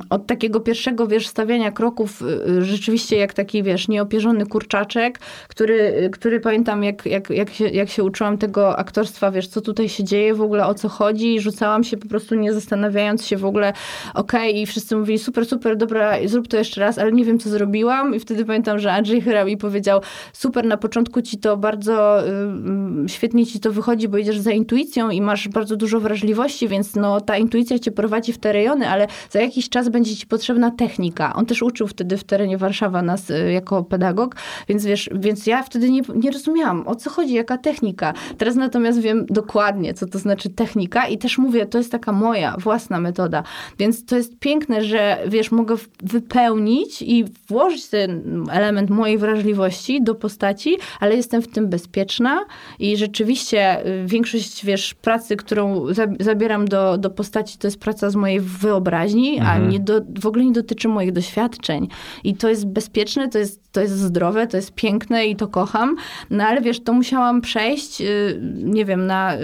od takiego pierwszego, wiesz, stawiania kroków, y, y, rzeczywiście jak taki, wiesz, nieopierzony kurczaczek, który, y, który pamiętam, jak, jak, jak, się, jak się uczyłam tego aktorstwa, wiesz, co tutaj się dzieje, w ogóle o co chodzi. I rzucałam się po prostu nie zastanawiając się w ogóle, okej, i wszyscy mówili, super, super, dobra, zrób to jeszcze raz, ale nie wiem, co zrobiłam. I wtedy pamiętam, że Andrzej Chyra powiedział, super, na początku ci to bardzo y, świetnie ci to wychodzi, bo idziesz za intuicją i masz bardzo dużo wrażliwości, więc no ta intuicja cię prowadzi w te rejony, ale za jakiś czas będzie ci potrzebna technika. On też uczył wtedy w terenie Warszawa nas y, jako pedagog, więc wiesz, więc ja wtedy nie, nie rozumiałam, o co chodzi, jaka technika. Teraz natomiast wiem dokładnie, co to znaczy technika i też mówię, to jest taka moja własna metoda. Więc to jest piękne, że wiesz, mogę wypełnić i włożyć ten element mojej wrażliwości do postaci, ale jestem w tym bezpieczna i rzeczywiście y, większość, wiesz, pracy, którą zabieram do, do postaci, to jest praca z mojej wyobraźni, mhm. a nie do, w ogóle nie dotyczy moich doświadczeń. I to jest bezpieczne, to jest, to jest zdrowe, to jest piękne i to kocham. No ale wiesz, to musiałam przejść, y, nie wiem, na, y,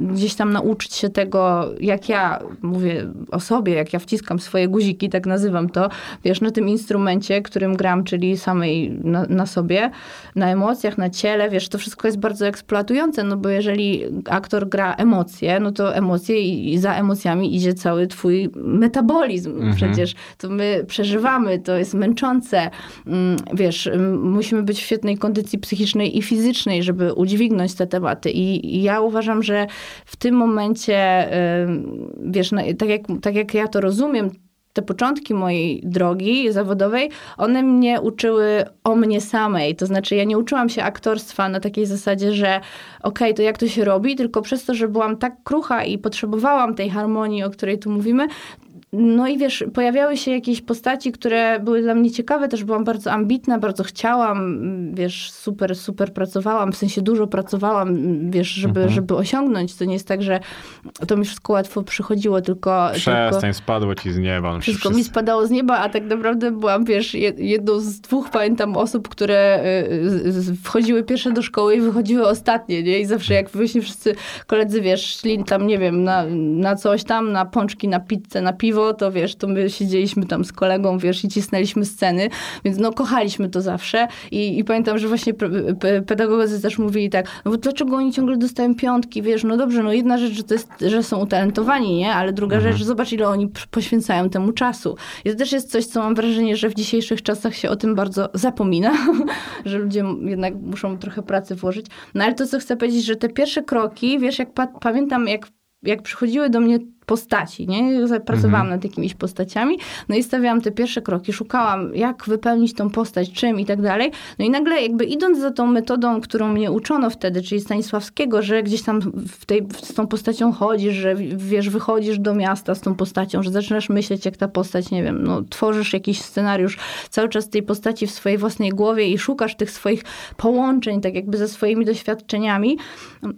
gdzieś tam nauczyć się tego, jak ja mówię o sobie, jak ja wciskam swoje guziki, tak nazywam to, wiesz, na tym instrumencie, którym gram, czyli samej na, na sobie, na emocjach, na ciele, wiesz, to wszystko jest bardzo eksploatujące, no bo jeżeli aktor gra emocje, no to emocje i, i za emocjami idzie cały twój metabolizm. Mhm. Przecież to my przeżywamy, to jest męczące. Mm, wiesz, musimy być w świetnej kondycji psychicznej i fizycznej, żeby udźwignąć te tematy. I, i ja uważam, że w tym momencie, wiesz, tak jak, tak jak ja to rozumiem, te początki mojej drogi zawodowej, one mnie uczyły o mnie samej. To znaczy, ja nie uczyłam się aktorstwa na takiej zasadzie, że okej, okay, to jak to się robi, tylko przez to, że byłam tak krucha i potrzebowałam tej harmonii, o której tu mówimy, no i wiesz, pojawiały się jakieś postaci, które były dla mnie ciekawe, też byłam bardzo ambitna, bardzo chciałam, wiesz, super, super pracowałam, w sensie dużo pracowałam, wiesz, żeby, mhm. żeby osiągnąć. To nie jest tak, że to mi wszystko łatwo przychodziło, tylko... Przestań, tylko, spadło ci z nieba. No wszystko mi spadało z nieba, a tak naprawdę byłam, wiesz, jedną z dwóch, pamiętam, osób, które y, wchodziły pierwsze do szkoły i wychodziły ostatnie, nie? I zawsze jak właśnie wszyscy koledzy, wiesz, szli tam, nie wiem, na, na coś tam, na pączki, na pizzę, na piwo, to wiesz, to my siedzieliśmy tam z kolegą, wiesz, i cisnęliśmy sceny, więc no kochaliśmy to zawsze i, i pamiętam, że właśnie pedagodzy też mówili tak, no bo dlaczego oni ciągle dostają piątki, wiesz, no dobrze, no jedna rzecz, że to jest, że są utalentowani, nie, ale druga mhm. rzecz, zobacz ile oni poświęcają temu czasu. I to też jest coś, co mam wrażenie, że w dzisiejszych czasach się o tym bardzo zapomina, <laughs> że ludzie jednak muszą trochę pracy włożyć. No ale to, co chcę powiedzieć, że te pierwsze kroki, wiesz, jak pa pamiętam, jak jak przychodziły do mnie postaci, nie? Pracowałam mhm. nad jakimiś postaciami, no i stawiałam te pierwsze kroki, szukałam, jak wypełnić tą postać, czym i tak dalej. No i nagle jakby idąc za tą metodą, którą mnie uczono wtedy, czyli Stanisławskiego, że gdzieś tam w tej, z tą postacią chodzisz, że wiesz, wychodzisz do miasta z tą postacią, że zaczynasz myśleć, jak ta postać, nie wiem, no tworzysz jakiś scenariusz cały czas tej postaci w swojej własnej głowie i szukasz tych swoich połączeń, tak jakby ze swoimi doświadczeniami.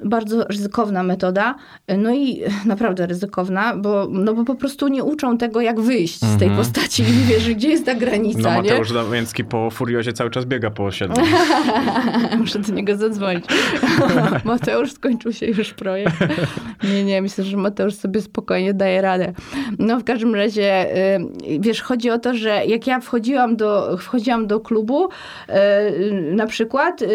Bardzo ryzykowna metoda. No i naprawdę ryzykowna bo, no bo po prostu nie uczą tego, jak wyjść z tej mhm. postaci i nie wiesz, gdzie jest ta granica. No Mateusz nie? Damięcki po Furiozie cały czas biega po osiedlu. <laughs> Muszę do niego zadzwonić. <laughs> Mateusz, skończył się już projekt. Nie, nie, myślę, że Mateusz sobie spokojnie daje radę. No w każdym razie, y, wiesz, chodzi o to, że jak ja wchodziłam do, wchodziłam do klubu, y, na przykład y,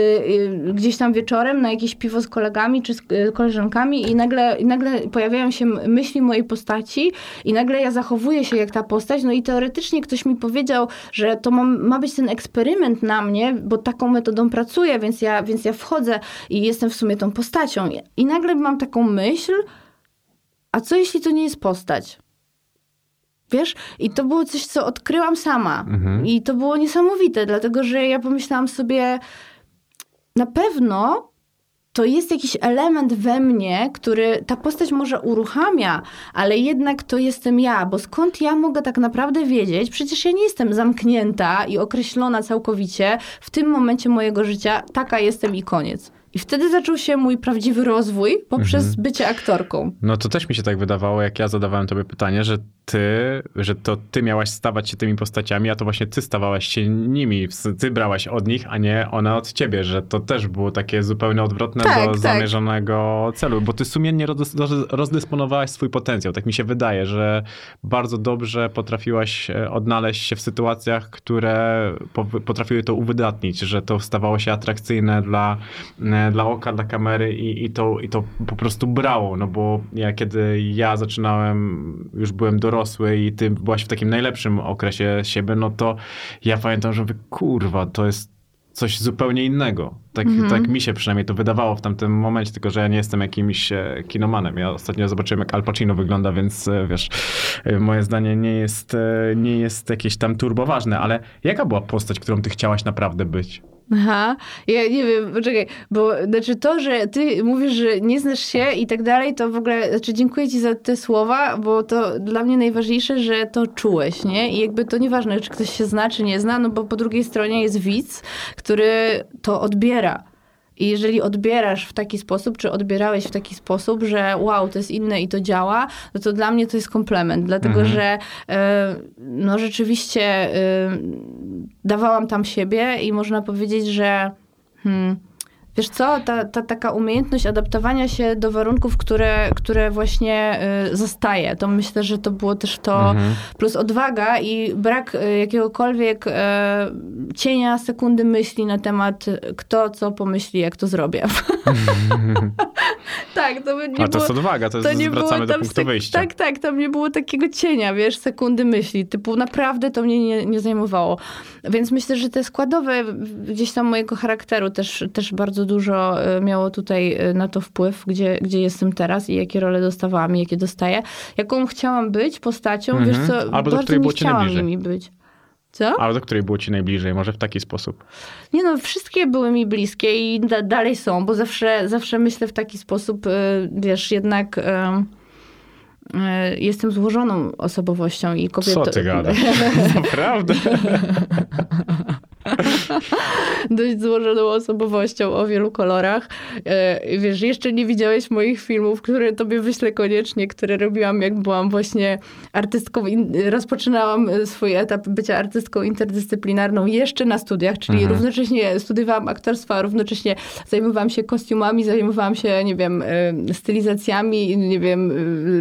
gdzieś tam wieczorem na jakieś piwo z kolegami czy z koleżankami i nagle, i nagle pojawiają się myśli moje mojej postaci i nagle ja zachowuję się jak ta postać, no i teoretycznie ktoś mi powiedział, że to ma, ma być ten eksperyment na mnie, bo taką metodą pracuję, więc ja, więc ja wchodzę i jestem w sumie tą postacią. I nagle mam taką myśl, a co jeśli to nie jest postać? Wiesz? I to było coś, co odkryłam sama. Mhm. I to było niesamowite, dlatego że ja pomyślałam sobie, na pewno to jest jakiś element we mnie, który ta postać może uruchamia, ale jednak to jestem ja, bo skąd ja mogę tak naprawdę wiedzieć? Przecież ja nie jestem zamknięta i określona całkowicie w tym momencie mojego życia, taka jestem i koniec. I wtedy zaczął się mój prawdziwy rozwój poprzez mhm. bycie aktorką. No to też mi się tak wydawało, jak ja zadawałem tobie pytanie, że ty, że to ty miałaś stawać się tymi postaciami, a to właśnie ty stawałaś się nimi. Ty brałaś od nich, a nie one od ciebie, że to też było takie zupełnie odwrotne tak, do tak. zamierzonego celu, bo ty sumiennie rozdysponowałaś swój potencjał. Tak mi się wydaje, że bardzo dobrze potrafiłaś e, odnaleźć się w sytuacjach, które potrafiły to uwydatnić, że to stawało się atrakcyjne dla e, dla oka, dla kamery i, i, to, i to po prostu brało, no bo ja kiedy ja zaczynałem, już byłem dorosły i ty byłaś w takim najlepszym okresie siebie, no to ja pamiętam, że mówię, kurwa, to jest coś zupełnie innego. Tak, Mhm. tak mi się przynajmniej to wydawało w tamtym momencie, tylko że ja nie jestem jakimś e, kinomanem. Ja ostatnio zobaczyłem, jak Al Pacino wygląda, więc e, wiesz, e, moje zdanie nie jest, nie jest jakieś tam turboważne, ale jaka była postać, którą ty chciałaś naprawdę być? Aha, ja nie wiem, poczekaj, bo znaczy to, że ty mówisz, że nie znasz się i tak dalej, to w ogóle, znaczy dziękuję ci za te słowa, bo to dla mnie najważniejsze, że to czułeś, nie? I jakby to nieważne, czy ktoś się zna, czy nie zna, no bo po drugiej stronie jest widz, który to odbiera. I jeżeli odbierasz w taki sposób, czy odbierałeś w taki sposób, że wow, to jest inne i to działa, no to dla mnie to jest komplement, dlatego Mhm. że e, no rzeczywiście e, dawałam tam siebie i można powiedzieć, że hmm, wiesz co, ta, ta taka umiejętność adaptowania się do warunków, które, które właśnie y, zostaje, to myślę, że to było też to, Mhm. plus odwaga i brak y, jakiegokolwiek y, cienia sekundy myśli na temat y, kto co pomyśli, jak to zrobię. <laughs> tak, to by nie A to było... jest odwaga, to, To jest, nie było wracamy do punktu sek- wyjścia. Tak, tak, tam nie było takiego cienia, wiesz, sekundy myśli. Typu naprawdę to mnie nie, nie zajmowało. Więc myślę, że te składowe gdzieś tam mojego charakteru też, też bardzo dużo e, miało tutaj e, na to wpływ, gdzie, gdzie jestem teraz i jakie role dostawałam i jakie dostaję. Jaką chciałam być postacią, Mhm. wiesz co, Albo bardzo nie chciałam nimi być. Co? Ale do której było ci najbliżej? Może w taki sposób. Nie no, wszystkie były mi bliskie i da, dalej są, bo zawsze, zawsze myślę w taki sposób, y, wiesz, jednak y, y, jestem złożoną osobowością i kobietą. Co ty gadasz? <laughs> Naprawdę? <laughs> <laughs> Dość złożoną osobowością o wielu kolorach. Y, Wiesz, jeszcze nie widziałeś moich filmów, które tobie wyślę koniecznie, które robiłam, jak byłam właśnie artystką. Rozpoczynałam y, swój etap bycia artystką interdyscyplinarną jeszcze na studiach, czyli Mhm. równocześnie studiowałam aktorstwo, a równocześnie zajmowałam się kostiumami, zajmowałam się, nie wiem, y, stylizacjami, nie wiem,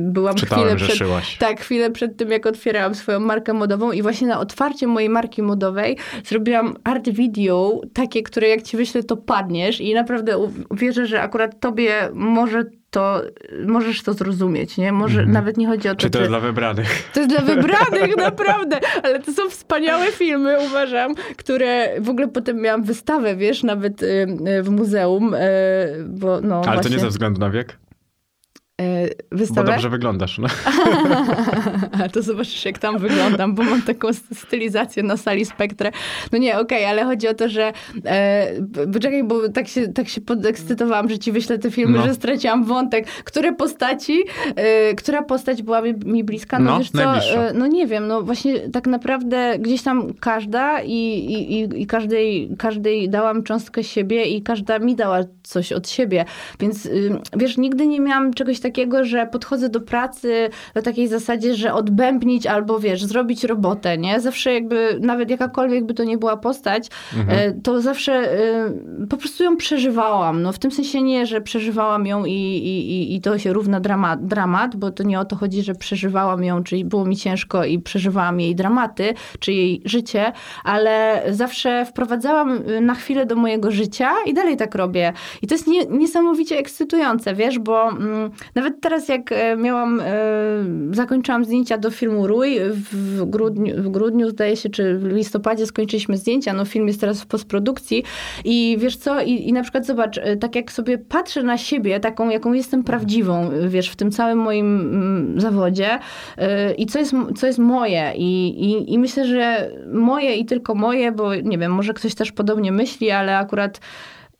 byłam chwilę Czytałem, że przed... szyłaś. Tak, chwilę przed tym, jak otwierałam swoją markę modową i właśnie na otwarcie mojej marki modowej zrobiłam art video, takie, które jak ci wyślę, to padniesz i naprawdę wierzę, że akurat tobie może to, możesz to zrozumieć, nie? Może Mhm. nawet nie chodzi o to, Czy to czy- jest dla wybranych? <laughs> to jest dla wybranych, <laughs> naprawdę. Ale to są wspaniałe filmy, uważam, które w ogóle potem miałam wystawę, wiesz, nawet y, y, w muzeum, y, bo no Ale właśnie... to nie ze względu na wiek? Y, Bo Wystawę? dobrze wyglądasz. No. <laughs> to zobaczysz, jak tam wyglądam, bo mam taką stylizację na sali Spektre. No nie, okej, ale chodzi o to, że e, poczekaj, bo tak się, tak się podekscytowałam, że ci wyślę te filmy, No. że straciłam wątek. Które postaci, e, która postać była mi, mi bliska? No, No, wiesz co, e, no nie wiem, no właśnie tak naprawdę gdzieś tam każda i, i, i, i każdej, każdej dałam cząstkę siebie i każda mi dała coś od siebie. Więc y, wiesz, nigdy nie miałam czegoś takiego, że podchodzę do pracy na takiej zasadzie, że odbębnić albo wiesz, zrobić robotę, nie? Zawsze jakby, nawet jakakolwiek by to nie była postać, e, to zawsze e, po prostu ją przeżywałam. No w tym sensie nie, że przeżywałam ją i, i, i- to się równa dramat, dramat, bo to nie o to chodzi, że przeżywałam ją, czyli było mi ciężko i przeżywałam jej dramaty, czy jej życie, ale zawsze wprowadzałam y, na chwilę do mojego życia i dalej tak robię. I to jest nie, niesamowicie ekscytujące, wiesz, bo mm, nawet teraz jak e, miałam, e, zakończyłam zdjęcia do filmu Rój w grudniu, w grudniu zdaje się, czy w listopadzie skończyliśmy zdjęcia, no film jest teraz w postprodukcji i wiesz co, i, i na przykład zobacz, e, tak jak sobie patrzę na siebie, taką jaką jestem prawdziwą, wiesz, w tym całym moim mm, zawodzie i co jest, co jest moje i, i, i myślę, że moje i tylko moje, bo nie wiem, może ktoś też podobnie myśli, ale akurat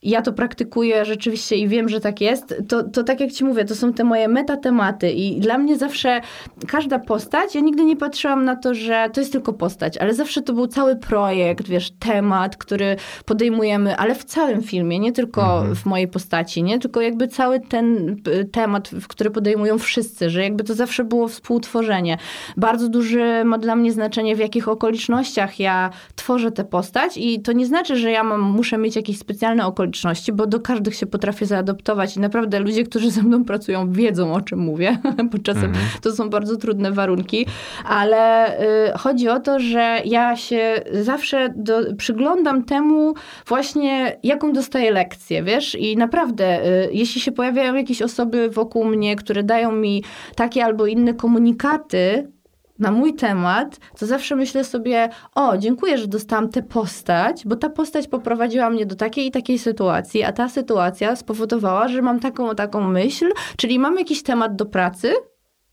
ja to praktykuję rzeczywiście i wiem, że tak jest, to, to tak jak ci mówię, to są te moje metatematy i dla mnie zawsze każda postać, ja nigdy nie patrzyłam na to, że to jest tylko postać, ale zawsze to był cały projekt, wiesz, temat, który podejmujemy, ale w całym filmie, nie tylko w mojej postaci, nie? Tylko jakby cały ten temat, który podejmują wszyscy, że jakby to zawsze było współtworzenie. Bardzo duże ma dla mnie znaczenie, w jakich okolicznościach ja tworzę tę postać i to nie znaczy, że ja mam, muszę mieć jakieś specjalne okoliczności, bo do każdych się potrafię zaadoptować i naprawdę ludzie, którzy ze mną pracują, wiedzą o czym mówię, <laughs> bo czasem to są bardzo trudne warunki, ale y, chodzi o to, że ja się zawsze do, przyglądam temu właśnie, jaką dostaję lekcję, wiesz, i naprawdę, y, jeśli się pojawiają jakieś osoby wokół mnie, które dają mi takie albo inne komunikaty, na mój temat, to zawsze myślę sobie, o, dziękuję, że dostałam tę postać, bo ta postać poprowadziła mnie do takiej i takiej sytuacji, a ta sytuacja spowodowała, że mam taką taką myśl, czyli mam jakiś temat do pracy,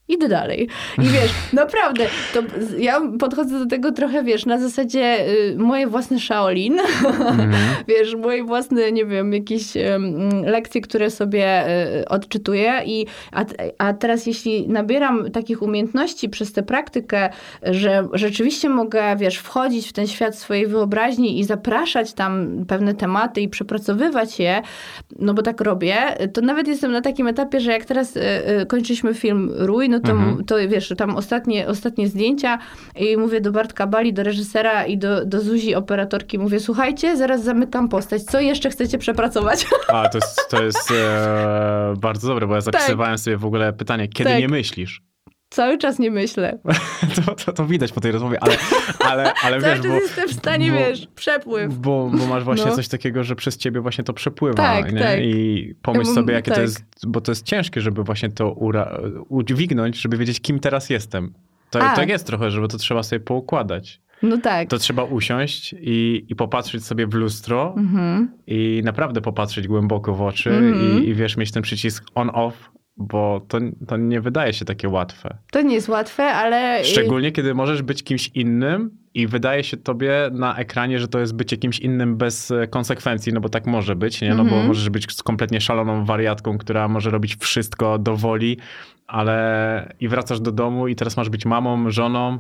idę dalej. I wiesz, <laughs> naprawdę, to ja podchodzę do tego trochę, wiesz, na zasadzie y, moje własne Shaolin, mm. <laughs> wiesz, moje własne, nie wiem, jakieś y, lekcje, które sobie y, odczytuję i a, a teraz jeśli nabieram takich umiejętności przez tę praktykę, że rzeczywiście mogę, wiesz, wchodzić w ten świat swojej wyobraźni i zapraszać tam pewne tematy i przepracowywać je, no bo tak robię, to nawet jestem na takim etapie, że jak teraz y, y, kończyliśmy film Rój, no to, mhm. to wiesz, tam ostatnie, ostatnie zdjęcia i mówię do Bartka Bali, do reżysera i do, do Zuzi, operatorki, mówię, słuchajcie, zaraz zamykam postać, co jeszcze chcecie przepracować? <laughs> A, to jest, to jest e, bardzo dobre, bo ja tak. zapisywałem tak. sobie w ogóle pytanie, kiedy tak. nie myślisz? Cały czas nie myślę. <laughs> to, to, to, widać po tej rozmowie, ale, ale, ale Cały wiesz, czas bo, jestem w stanie, bo, wiesz, przepływ. Bo, bo masz właśnie no. coś takiego, że przez ciebie właśnie to przepływa. Tak, nie? tak. I pomyśl ja sobie, jakie tak. to jest, bo to jest ciężkie, żeby właśnie to ura, udźwignąć, żeby wiedzieć, kim teraz jestem. To, tak jest trochę, żeby to trzeba sobie poukładać. No tak. To trzeba usiąść i, i popatrzeć sobie w lustro mhm. i naprawdę popatrzeć głęboko w oczy mhm. i, i wiesz, mieć ten przycisk on-off bo to, to nie wydaje się takie łatwe. To nie jest łatwe, ale. Szczególnie kiedy możesz być kimś innym i wydaje się tobie na ekranie, że to jest bycie kimś innym bez e, konsekwencji, no bo tak może być, nie? No mm -hmm. bo mhm. możesz być kompletnie szaloną wariatką, która może robić wszystko do woli, ale i wracasz do domu i teraz masz być mamą, żoną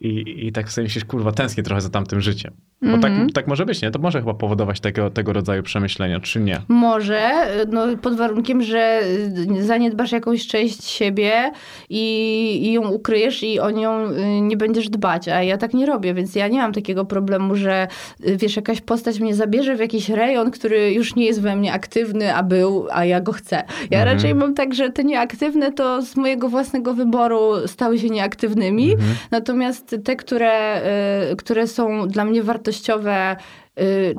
i, i tak sobie myślisz, kurwa, tęsknię trochę za tamtym życiem. Bo mm -hmm. tak, mhm. tak może być, nie? To może chyba powodować tego, tego rodzaju przemyślenia, czy nie? Może, no pod warunkiem, że zaniedbasz jakąś część siebie i, i ją ukryjesz i o nią y, nie będziesz dbać, a ja tak nie robię, więc ja nie mam takiego problemu, że y, wiesz, jakaś postać mnie zabierze w jakiś rejon, który już nie jest we mnie aktywny, a był, a ja go chcę. Ja mm -hmm. raczej mam tak, że te nieaktywne to z mojego własnego wyboru stały się nieaktywnymi, mm -hmm. natomiast te, które, y, które są dla mnie wartościowe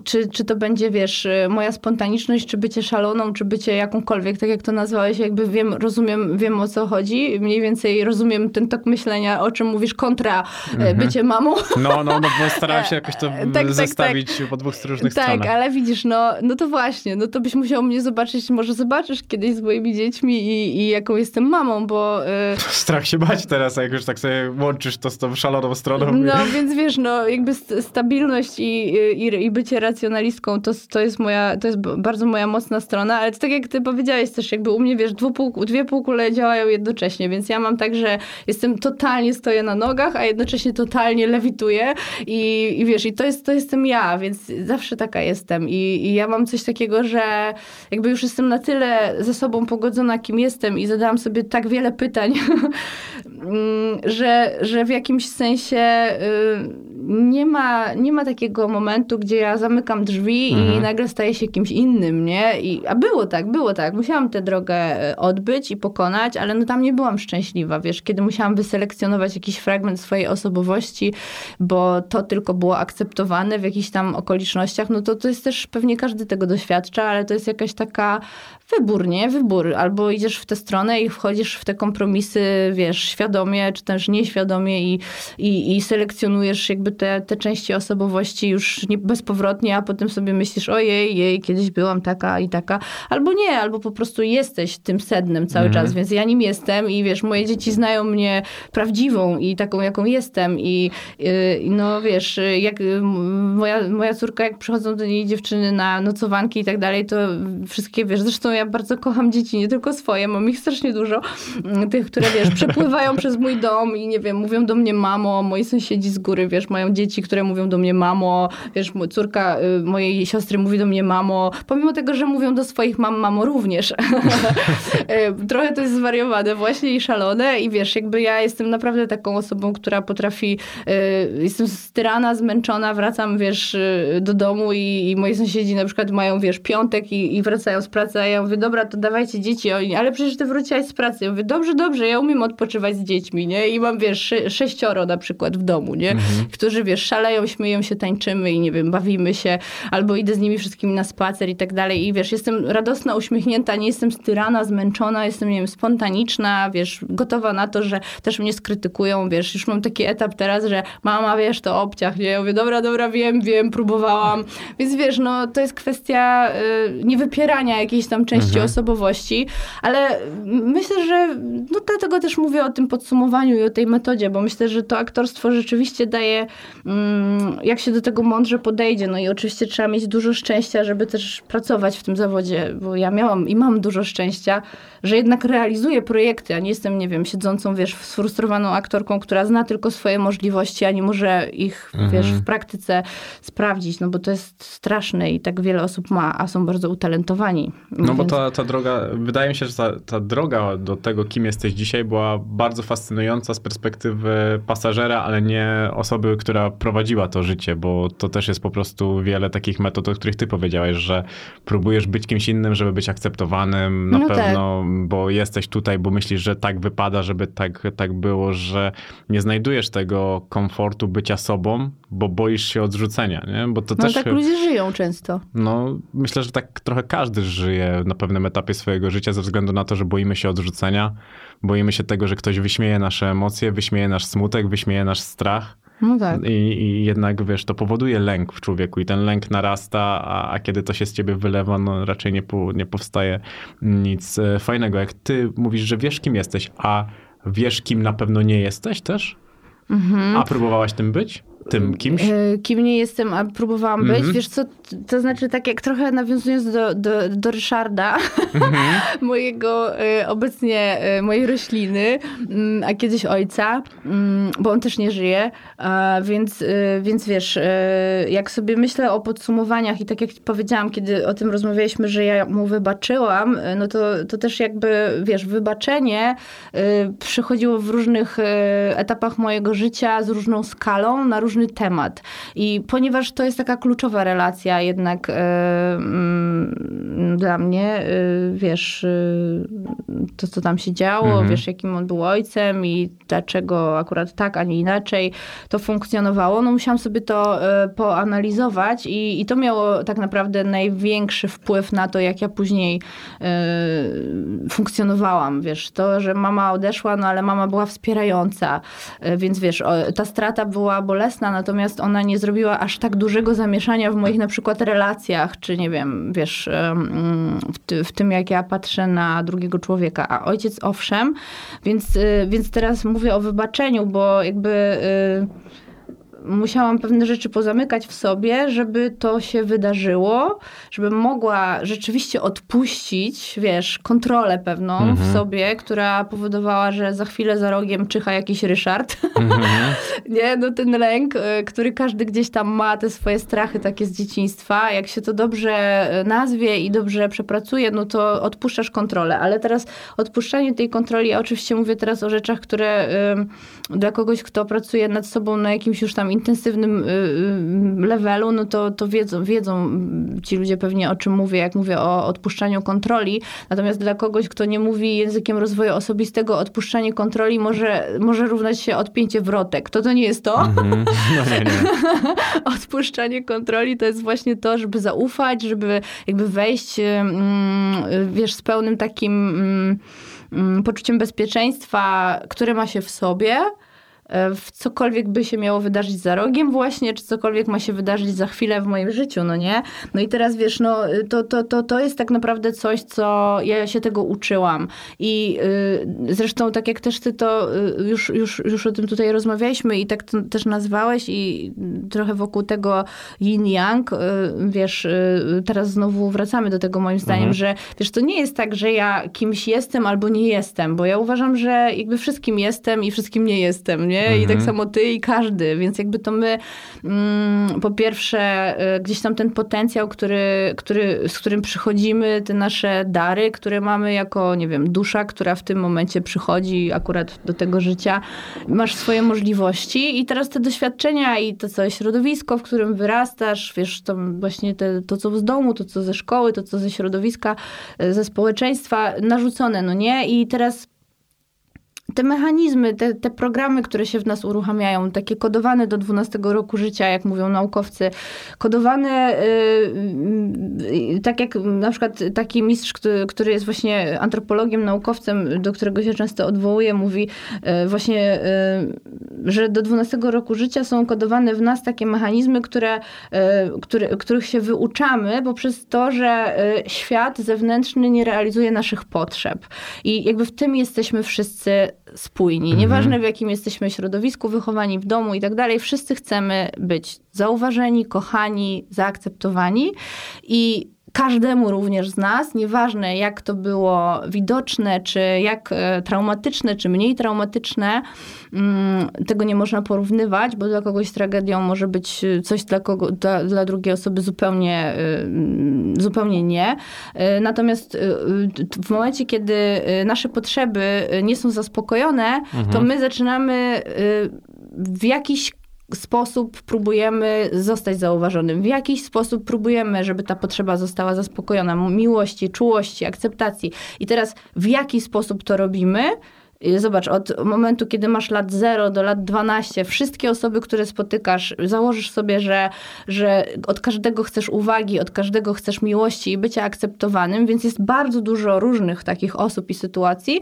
czy, czy to będzie, wiesz, y, moja spontaniczność, czy bycie szaloną, czy bycie jakąkolwiek, tak jak to nazwałeś, jakby wiem, rozumiem, wiem o co chodzi, mniej więcej rozumiem ten tok myślenia, o czym mówisz, kontra y, mhm. bycie mamą. No, no, no, bo starałem się <laughs> jakoś to tak, tak zestawić tak, tak. po dwóch różnych tak, stronach. Tak, ale widzisz, no, no to właśnie, no to byś musiał mnie zobaczyć, może zobaczysz kiedyś z moimi dziećmi i, i jaką jestem mamą, bo... Strach się bać teraz, jak już tak sobie łączysz to z tą szaloną stroną. No, więc wiesz, no, jakby stabilność i, i, i bycie racjonalistką to, to jest moja, to jest bardzo moja mocna strona, ale to tak jak ty powiedziałeś też, jakby u mnie, wiesz, dwupół, dwie półkule działają jednocześnie, więc ja mam tak, że jestem totalnie stoję na nogach, a jednocześnie totalnie lewituję i, i wiesz, i to, jest, to jestem ja, więc zawsze taka jestem. I, i ja mam coś takiego, że jakby już jestem na tyle ze sobą pogodzona, kim jestem i zadałam sobie tak wiele pytań, <laughs> mm, że, że w jakimś sensie y, nie ma, nie ma takiego momentu, gdzie ja zamykam drzwi mhm. i nagle staję się kimś innym, nie? I, a było tak, było tak. Musiałam tę drogę e, odbyć i pokonać, ale no tam nie byłam szczęśliwa, wiesz, kiedy musiałam wyselekcjonować jakiś fragment swojej osobowości, bo to tylko było akceptowane w jakichś tam okolicznościach, no to to jest też, pewnie każdy tego doświadcza, ale to jest jakaś taka wybór, nie? Wybór. Albo idziesz w tę stronę i wchodzisz w te kompromisy, wiesz, świadomie, czy też nieświadomie i, i, i selekcjonujesz jakby te, te części osobowości już nie, bezpowrotnie, a potem sobie myślisz, ojej, jej, kiedyś byłam taka i taka. Albo nie, albo po prostu jesteś tym sednem cały mhm. czas, więc ja nim jestem i wiesz, moje dzieci znają mnie prawdziwą i taką, jaką jestem i yy, no wiesz, jak moja, moja córka, jak przychodzą do niej dziewczyny na nocowanki i tak dalej, to wszystkie, wiesz, zresztą ja ja bardzo kocham dzieci, nie tylko swoje, mam ich strasznie dużo, mm, tych, które, wiesz, przepływają przez mój dom i nie wiem, mówią do mnie mamo, moi sąsiedzi z góry, wiesz, mają dzieci, które mówią do mnie mamo, wiesz, córka y, mojej siostry mówi do mnie mamo, pomimo tego, że mówią do swoich mam mamo również. <laughs> Y, trochę to jest zwariowane właśnie i szalone i wiesz, jakby ja jestem naprawdę taką osobą, która potrafi, y, jestem styrana, zmęczona, wracam, wiesz, do domu i, i moi sąsiedzi na przykład mają, wiesz, piątek i, i wracają z pracy, a ja mówię, dobra, to dawajcie dzieci. Oni, ale przecież ty wróciłaś z pracy. Ja mówię, dobrze, dobrze, ja umiem odpoczywać z dziećmi, nie? I mam, wiesz, sze sześcioro na przykład w domu, nie? Mhm. którzy, wiesz, szaleją, śmieją się, tańczymy i nie wiem, bawimy się, albo idę z nimi wszystkimi na spacer i tak dalej. I wiesz, jestem radosna, uśmiechnięta, nie jestem styrana, zmęczona, jestem, nie wiem, spontaniczna, wiesz, gotowa na to, że też mnie skrytykują, wiesz, już mam taki etap teraz, że mama, wiesz, to obciach, nie? Ja mówię, dobra, dobra, wiem, wiem, próbowałam. Więc wiesz, no to jest kwestia y, niewypierania jakiejś tam części mhm. osobowości, ale myślę, że no dlatego też mówię o tym podsumowaniu i o tej metodzie, bo myślę, że to aktorstwo rzeczywiście daje, mm, jak się do tego mądrze podejdzie. No i oczywiście trzeba mieć dużo szczęścia, żeby też pracować w tym zawodzie, bo ja miałam i mam dużo szczęścia, że jednak realizuję projekty, a nie jestem, nie wiem, siedzącą, wiesz, sfrustrowaną aktorką, która zna tylko swoje możliwości, a nie może ich, mhm. wiesz, w praktyce sprawdzić, no bo to jest straszne i tak wiele osób ma, a są bardzo utalentowani. No. Bo ta, ta droga, wydaje mi się, że ta, ta droga do tego, kim jesteś dzisiaj, była bardzo fascynująca z perspektywy pasażera, ale nie osoby, która prowadziła to życie, bo to też jest po prostu wiele takich metod, o których ty powiedziałeś, że próbujesz być kimś innym, żeby być akceptowanym na no tak. pewno, tak. bo jesteś tutaj, bo myślisz, że tak wypada, żeby tak, tak było, że nie znajdujesz tego komfortu bycia sobą, bo boisz się odrzucenia, nie? Bo to no też... tak ludzie żyją często. No, myślę, że tak trochę każdy żyje na pewnym etapie swojego życia ze względu na to, że boimy się odrzucenia, boimy się tego, że ktoś wyśmieje nasze emocje, wyśmieje nasz smutek, wyśmieje nasz strach. No tak. I, I, jednak, wiesz, to powoduje lęk w człowieku i ten lęk narasta, a, a kiedy to się z ciebie wylewa, no raczej nie, po, nie powstaje nic e, fajnego. Jak ty mówisz, że wiesz, kim jesteś, a wiesz, kim na pewno nie jesteś też? Mhm. A próbowałaś tym być? Tym kimś? E, kim nie jestem, a próbowałam być. Mhm. Wiesz co, to znaczy tak jak trochę nawiązując do, do, do Ryszarda, mhm. <laughs> mojego e, obecnie e, mojej rośliny, mm, a kiedyś ojca, mm, bo on też nie żyje, więc, więc wiesz, jak sobie myślę o podsumowaniach i tak jak powiedziałam, kiedy o tym rozmawialiśmy, że ja mu wybaczyłam, no to, to też jakby, wiesz, wybaczenie przychodziło w różnych etapach mojego życia z różną skalą, na różnych różny temat. I ponieważ to jest taka kluczowa relacja jednak yy, yy, dla mnie, yy, wiesz, to co tam się działo, mhm. wiesz jakim on był ojcem i dlaczego akurat tak, a nie inaczej to funkcjonowało, no musiałam sobie to poanalizować i, i to miało tak naprawdę największy wpływ na to, jak ja później funkcjonowałam, wiesz, to, że mama odeszła, no ale mama była wspierająca, więc wiesz, ta strata była bolesna, natomiast ona nie zrobiła aż tak dużego zamieszania w moich na przykład relacjach, czy nie wiem, wiesz, w, ty, w tym jak ja patrzę na drugiego człowieka. A ojciec owszem, więc, y, więc teraz mówię o wybaczeniu, bo jakby y, musiałam pewne rzeczy pozamykać w sobie, żeby to się wydarzyło, żebym mogła rzeczywiście odpuścić, wiesz, kontrolę pewną mhm. w sobie, która powodowała, że za chwilę za rogiem czyha jakiś Ryszard. Mhm. <laughs> nie, no ten lęk, y, który każdy gdzieś tam ma, te swoje strachy takie z dzieciństwa, jak się to dobrze y, nazwie i dobrze przepracuje, no to odpuszczasz kontrolę. Ale teraz odpuszczanie tej kontroli, ja oczywiście mówię teraz o rzeczach, które y, dla kogoś, kto pracuje nad sobą na jakimś już tam intensywnym y, y, levelu, no to, to wiedzą, wiedzą ci ludzie pewnie o czym mówię, jak mówię o odpuszczaniu kontroli. Natomiast dla kogoś, kto nie mówi językiem rozwoju osobistego, odpuszczanie kontroli może, może równać się odpięcie wrotek. To to nie jest to. Mm-hmm. <laughs> No nie, nie. Odpuszczanie kontroli to jest właśnie to, żeby zaufać, żeby jakby wejść, mm, wiesz, z pełnym takim mm, poczuciem bezpieczeństwa, które ma się w sobie w cokolwiek by się miało wydarzyć za rogiem właśnie, czy cokolwiek ma się wydarzyć za chwilę w moim życiu, no nie? No i teraz wiesz, no to, to, to, to jest tak naprawdę coś, co ja się tego uczyłam i y, zresztą tak jak też ty to y, już, już, już o tym tutaj rozmawialiśmy i tak to też nazwałeś i trochę wokół tego yin-yang, y, wiesz, y, teraz znowu wracamy do tego moim zdaniem, mhm. że wiesz, to nie jest tak, że ja kimś jestem albo nie jestem, bo ja uważam, że jakby wszystkim jestem i wszystkim nie jestem, nie? Mhm. I tak mhm. samo ty i każdy, więc jakby to my mm, po pierwsze y, gdzieś tam ten potencjał, który, który, z którym przychodzimy, te nasze dary, które mamy jako, nie wiem, dusza, która w tym momencie przychodzi akurat do tego życia, masz swoje możliwości i teraz te doświadczenia i to całe środowisko, w którym wyrastasz, wiesz, to właśnie te, to co z domu, to co ze szkoły, to co ze środowiska, y, ze społeczeństwa narzucone, no nie? I teraz te mechanizmy, te, te programy, które się w nas uruchamiają, takie kodowane do 12 roku życia, jak mówią naukowcy, kodowane yy, tak jak na przykład taki mistrz, który, który jest właśnie antropologiem, naukowcem, do którego się często odwołuje, mówi yy, właśnie, że do 12 roku życia są kodowane w nas takie mechanizmy, które, których się wyuczamy poprzez to, że świat zewnętrzny nie realizuje naszych potrzeb. I jakby w tym jesteśmy wszyscy spójni. Mhm. Nieważne w jakim jesteśmy środowisku, wychowani w domu i tak dalej, wszyscy chcemy być zauważeni, kochani, zaakceptowani i każdemu również z nas, nieważne jak to było widoczne, czy jak e, traumatyczne, czy mniej traumatyczne, mm, tego nie można porównywać, bo dla kogoś tragedią może być coś dla, kogo, dla, dla drugiej osoby zupełnie, e, zupełnie nie. E, natomiast w momencie, kiedy nasze potrzeby nie są zaspokojone, mhm. to my zaczynamy w jakiś sposób próbujemy zostać zauważonym, w jakiś sposób próbujemy, żeby ta potrzeba została zaspokojona, miłości, czułości, akceptacji. I teraz w jaki sposób to robimy? Zobacz, od momentu, kiedy masz lat 0 do lat 12, wszystkie osoby, które spotykasz, założysz sobie, że, że od każdego chcesz uwagi, od każdego chcesz miłości i bycia akceptowanym, więc jest bardzo dużo różnych takich osób i sytuacji,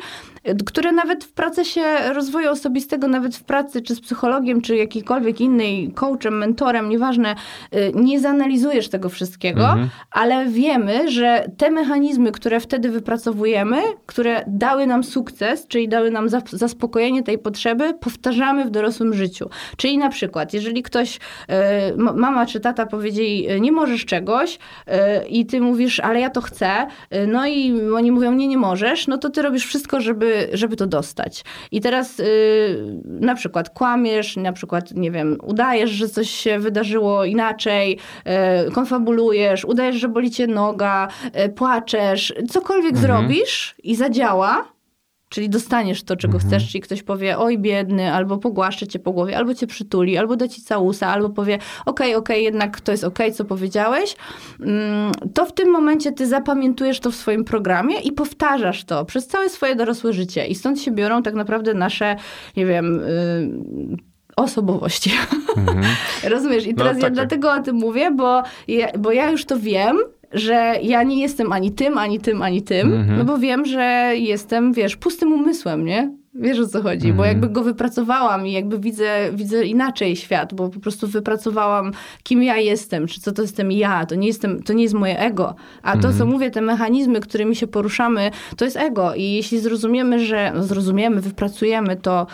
które nawet w procesie rozwoju osobistego, nawet w pracy czy z psychologiem, czy jakikolwiek innej coachem, mentorem, nieważne, y, nie zanalizujesz tego wszystkiego, mhm. ale wiemy, że te mechanizmy, które wtedy wypracowujemy, które dały nam sukces, czyli dały nam zaspokojenie tej potrzeby, powtarzamy w dorosłym życiu. Czyli na przykład, jeżeli ktoś, e, mama czy tata powiedzieli, e, nie możesz czegoś e, i ty mówisz, ale ja to chcę, no i oni mówią, nie, nie możesz, no to ty robisz wszystko, żeby, żeby to dostać. I teraz na przykład kłamiesz, na przykład, nie wiem, udajesz, że coś się wydarzyło inaczej, konfabulujesz, udajesz, że boli cię noga, płaczesz, cokolwiek mhm. zrobisz i zadziała, Czyli dostaniesz to, czego mhm. chcesz, czyli ktoś powie, oj biedny, albo pogłaszcze cię po głowie, albo cię przytuli, albo da ci całusa, albo powie, okej, okay, okej, okay, jednak to jest okej, okay, co powiedziałeś, mm, to w tym momencie ty zapamiętujesz to w swoim programie i powtarzasz to przez całe swoje dorosłe życie. I stąd się biorą tak naprawdę nasze, nie wiem, yy, osobowości. Mhm. <laughs> Rozumiesz? I no teraz no, ja tak. dlatego o tym mówię, bo ja, bo ja już to wiem, że ja nie jestem ani tym, ani tym, ani tym, mm -hmm. no bo wiem, że jestem, wiesz, pustym umysłem, nie? Wiesz o co chodzi, mm -hmm. bo mhm. jakby go wypracowałam i jakby widzę, widzę inaczej świat, bo po prostu wypracowałam, kim ja jestem, czy co to jestem ja, to nie, jestem, to nie jest moje ego. A to, mm -hmm. co mhm. mówię, te mechanizmy, którymi się poruszamy, to jest ego. I jeśli zrozumiemy, że no zrozumiemy, wypracujemy to,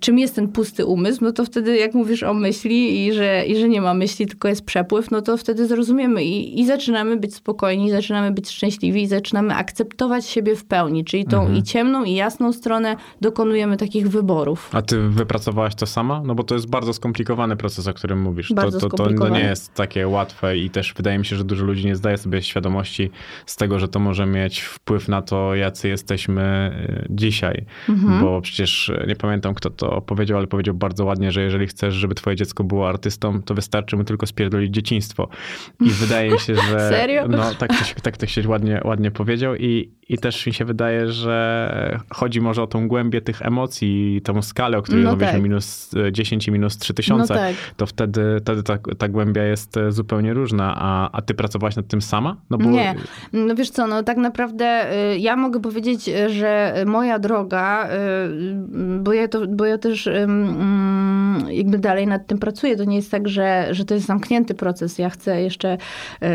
czym jest ten pusty umysł, no to wtedy jak mówisz o myśli i że, i że nie ma myśli, tylko jest przepływ, no to wtedy zrozumiemy i, i zaczynamy być spokojni, zaczynamy być szczęśliwi i zaczynamy akceptować siebie w pełni, czyli tą mhm. i ciemną i jasną stronę dokonujemy takich wyborów. A ty wypracowałaś to sama? No bo to jest bardzo skomplikowany proces, o którym mówisz. Bardzo to, to, to, to nie jest takie łatwe i też wydaje mi się, że dużo ludzi nie zdaje sobie świadomości z tego, że to może mieć wpływ na to, jacy jesteśmy y, dzisiaj. Mhm. Bo przecież nie pamiętam pamiętam kto to powiedział, ale powiedział bardzo ładnie, że jeżeli chcesz, żeby twoje dziecko było artystą, to wystarczy mu tylko spierdolić dzieciństwo. I <laughs> wydaje mi się, że... Serio? No, tak to się, tak się ładnie, ładnie powiedział i, i też mi się wydaje, że chodzi może o tą głębię tych emocji, tą skalę, o której no mówiliśmy, tak. minus 10 i minus 3000, no tak. to wtedy, wtedy ta, ta głębia jest zupełnie różna. A, a ty pracowałaś nad tym sama? No bo... Nie. No wiesz co, no tak naprawdę y, ja mogę powiedzieć, że moja droga, bo ja to, bo ja też um, jakby dalej nad tym pracuję. To nie jest tak, że, że to jest zamknięty proces. Ja chcę jeszcze, y,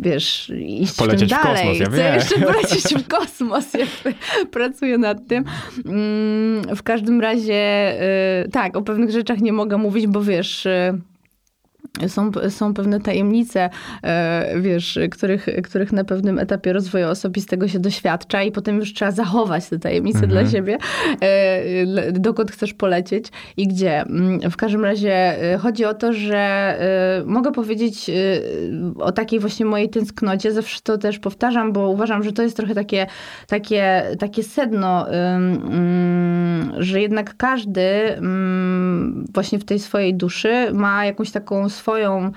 wiesz, iść polecieć tym dalej. w kosmos, ja chcę wiem. jeszcze <laughs> polecieć w kosmos. Jakby pracuję nad tym. Um, w każdym razie, y, tak, o pewnych rzeczach nie mogę mówić, bo wiesz są, są pewne tajemnice, e, wiesz, których, których na pewnym etapie rozwoju osobistego się doświadcza i potem już trzeba zachować te tajemnice mhm. dla siebie, e, dokąd chcesz polecieć i gdzie. Mm, w każdym razie e, chodzi o to, że mogę powiedzieć o takiej właśnie mojej tęsknocie, zawsze to też powtarzam, bo uważam, że to jest trochę takie, takie, takie sedno, mm, że jednak każdy mm, właśnie w tej swojej duszy ma jakąś taką swoją e,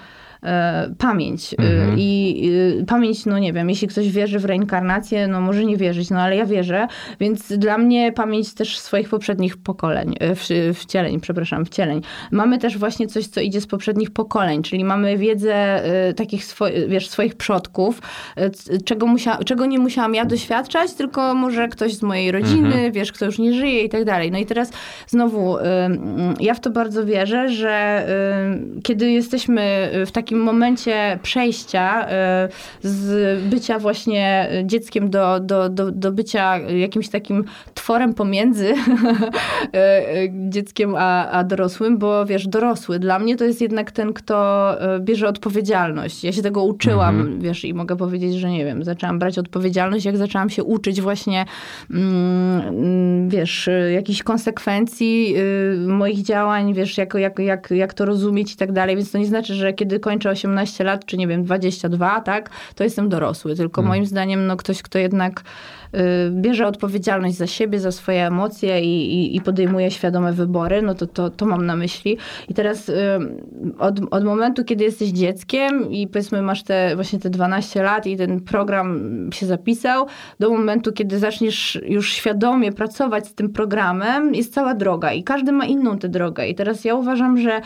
pamięć. E, Mhm. I e, pamięć, no nie wiem, jeśli ktoś wierzy w reinkarnację, no może nie wierzyć, no ale ja wierzę, więc dla mnie pamięć też swoich poprzednich pokoleń, e, w, wcieleń, przepraszam, wcieleń. Mamy też właśnie coś, co idzie z poprzednich pokoleń, czyli mamy wiedzę e, takich, swo, wiesz, swoich przodków, e, czego, musia, czego nie musiałam ja doświadczać, tylko może ktoś z mojej rodziny, wiesz, kto już nie żyje i tak dalej. No i teraz znowu, ja w to bardzo wierzę, że kiedy jesteśmy w takim momencie przejścia y, z bycia właśnie dzieckiem do, do, do, do bycia jakimś takim tworem pomiędzy <laughs> y, y, dzieckiem a, a dorosłym, bo wiesz, dorosły dla mnie to jest jednak ten, kto bierze odpowiedzialność. Ja się tego uczyłam, wiesz, i mogę powiedzieć, że nie wiem, zaczęłam brać odpowiedzialność, jak zaczęłam się uczyć właśnie, mm, mm, wiesz, jakichś konsekwencji moich działań, wiesz, jak, jak, jak, jak to rozumieć i tak dalej, więc to nie znaczy, że kiedy kończę 18 lat, czy nie wiem, 22, tak, to jestem dorosły, tylko moim zdaniem, no ktoś, kto jednak bierze odpowiedzialność za siebie, za swoje emocje i, i, i podejmuje świadome wybory, no to, to, to mam na myśli. I teraz y, od, od momentu, kiedy jesteś dzieckiem i powiedzmy masz te właśnie te 12 lat i ten program się zapisał, do momentu, kiedy zaczniesz już świadomie pracować z tym programem, jest cała droga i każdy ma inną tę drogę. I teraz ja uważam, że y,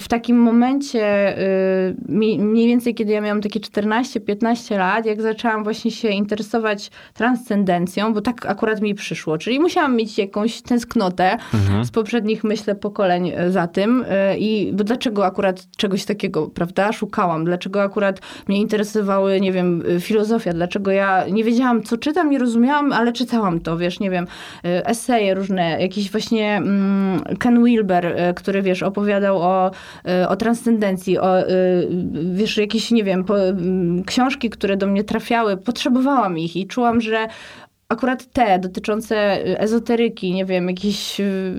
w takim momencie, y, mniej więcej kiedy ja miałam takie 14-15 lat, jak zaczęłam właśnie się interesować transcendencją, bo tak akurat mi przyszło, czyli musiałam mieć jakąś tęsknotę z poprzednich, myślę, pokoleń e, za tym e, i bo dlaczego akurat czegoś takiego, prawda, szukałam, dlaczego akurat mnie interesowały, nie wiem, e, filozofia, dlaczego ja nie wiedziałam, co czytam, nie rozumiałam, ale czytałam to, wiesz, nie wiem, eseje różne, jakiś właśnie mm, Ken Wilber, który, wiesz, opowiadał o, o transcendencji, o, wiesz, jakieś, nie wiem, po, mm, książki, które do mnie trafiały, potrzebowałam ich i czułam, że akurat te dotyczące ezoteryki, nie wiem, jakieś y,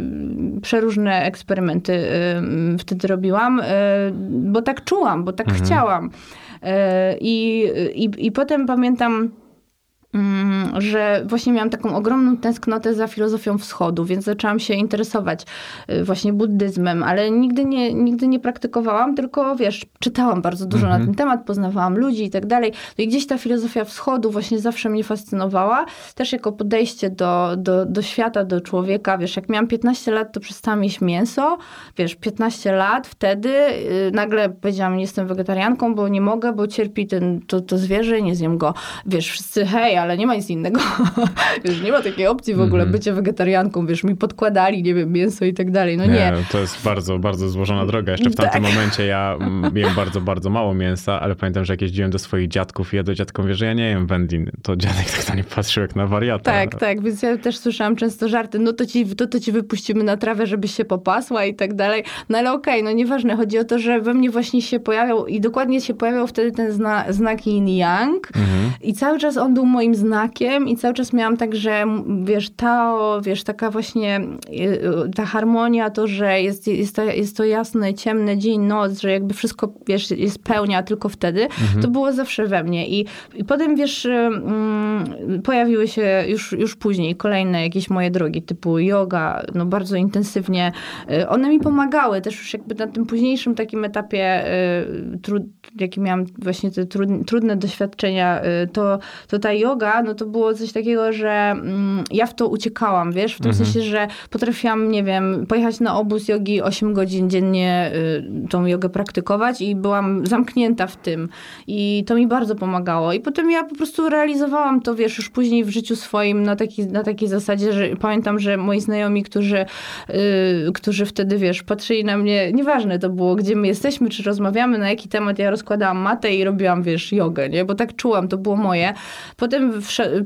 przeróżne eksperymenty wtedy robiłam, y, bo tak czułam, bo tak chciałam. Y, I, i, I potem pamiętam, że właśnie miałam taką ogromną tęsknotę za filozofią wschodu, więc zaczęłam się interesować y, właśnie buddyzmem, ale nigdy nie, nigdy nie praktykowałam, tylko wiesz, czytałam bardzo dużo na ten temat, poznawałam ludzi i tak dalej. No i gdzieś ta filozofia wschodu właśnie zawsze mnie fascynowała, też jako podejście do, do, do świata, do człowieka. Wiesz, jak miałam 15 lat, to przestałam jeść mięso. Wiesz, 15 lat wtedy y, nagle powiedziałam, nie jestem wegetarianką, bo nie mogę, bo cierpi ten, to, to zwierzę i nie zjem go. Wiesz, wszyscy, hej, ale nie ma nic innego. <laughs> wiesz, nie ma takiej opcji w ogóle bycie wegetarianką. Wiesz, mi podkładali, nie wiem, mięso i tak dalej. No nie. to jest bardzo, bardzo złożona droga. Jeszcze w tamtym Tak. momencie ja mm, <laughs> jem bardzo, bardzo mało mięsa, ale pamiętam, że jak jeździłem do swoich dziadków i ja do dziadka mówię, że ja nie jem wędlin, to dziadek tak na mnie patrzył jak na wariata. Tak, tak, więc ja też słyszałam często żarty, no to ci, to, to ci wypuścimy na trawę, żebyś się popasła i tak dalej. No ale okej, no nieważne, chodzi o to, że we mnie właśnie się pojawiał i dokładnie się pojawiał wtedy ten zna, znak yin-yang i cały czas on był moim znakiem i cały czas miałam tak, że wiesz, Tao, wiesz, taka właśnie y, ta harmonia, to, że jest, jest, to, jest to jasny, ciemny dzień, noc, że jakby wszystko, wiesz, jest pełnia tylko wtedy, to było zawsze we mnie i, i potem, wiesz, mm, pojawiły się już, już później kolejne jakieś moje drogi, typu yoga, no bardzo intensywnie. Y, One mi pomagały też już jakby na tym późniejszym takim etapie, y, trud, jaki miałam właśnie te trudne, trudne doświadczenia, y, to, to ta yoga, no to było coś takiego, że mm, ja w to uciekałam, wiesz, w tym sensie, że potrafiłam, nie wiem, pojechać na obóz jogi 8 godzin dziennie y, tą jogę praktykować i byłam zamknięta w tym. I to mi bardzo pomagało. I potem ja po prostu realizowałam to, wiesz, już później w życiu swoim na, taki, na takiej zasadzie, że pamiętam, że moi znajomi, którzy, y, którzy wtedy, wiesz, patrzyli na mnie, nieważne to było, gdzie my jesteśmy, czy rozmawiamy, na jaki temat, ja rozkładałam matę i robiłam, wiesz, jogę, nie, bo tak czułam, to było moje. Potem,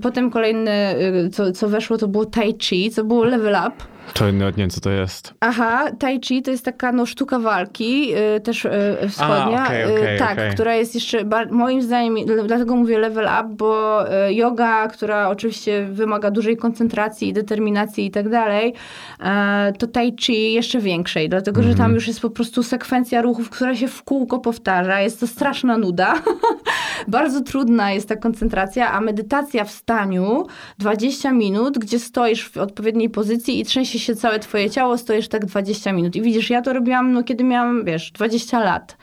potem kolejne, y, co, co weszło, to było tai chi, co było level up. To nawet nie wiem, co to jest. Aha, tai chi to jest taka no, sztuka walki, y, też y, wschodnia, A, okej, y, okej, tak, okej. która jest jeszcze, moim zdaniem, dlatego mówię level up, bo y, yoga, która oczywiście wymaga dużej koncentracji, determinacji i tak dalej, e, to tai chi jeszcze większej, dlatego, że Mhm. tam już jest po prostu sekwencja ruchów, która się w kółko powtarza, jest to straszna nuda. <laughs> Bardzo trudna jest ta koncentracja, a medytacja w staniu 20 minut, gdzie stoisz w odpowiedniej pozycji i się całe twoje ciało, stoisz tak 20 minut. I widzisz, ja to robiłam, no kiedy miałam, wiesz, 20 lat.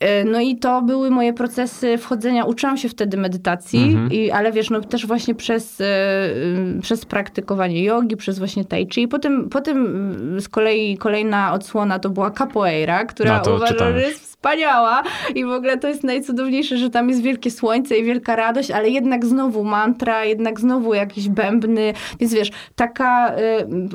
E, no i to były moje procesy wchodzenia. Uczyłam się wtedy medytacji, Mhm. i, ale wiesz, no też właśnie przez, e, y, przez praktykowanie jogi, przez właśnie tai chi. Potem, potem y, z kolei kolejna odsłona to była capoeira, która No uważam, że jest wspaniała i w ogóle to jest najcudowniejsze, że tam jest wielkie słońce i wielka radość, ale jednak znowu mantra, jednak znowu jakieś bębny, więc wiesz, taka,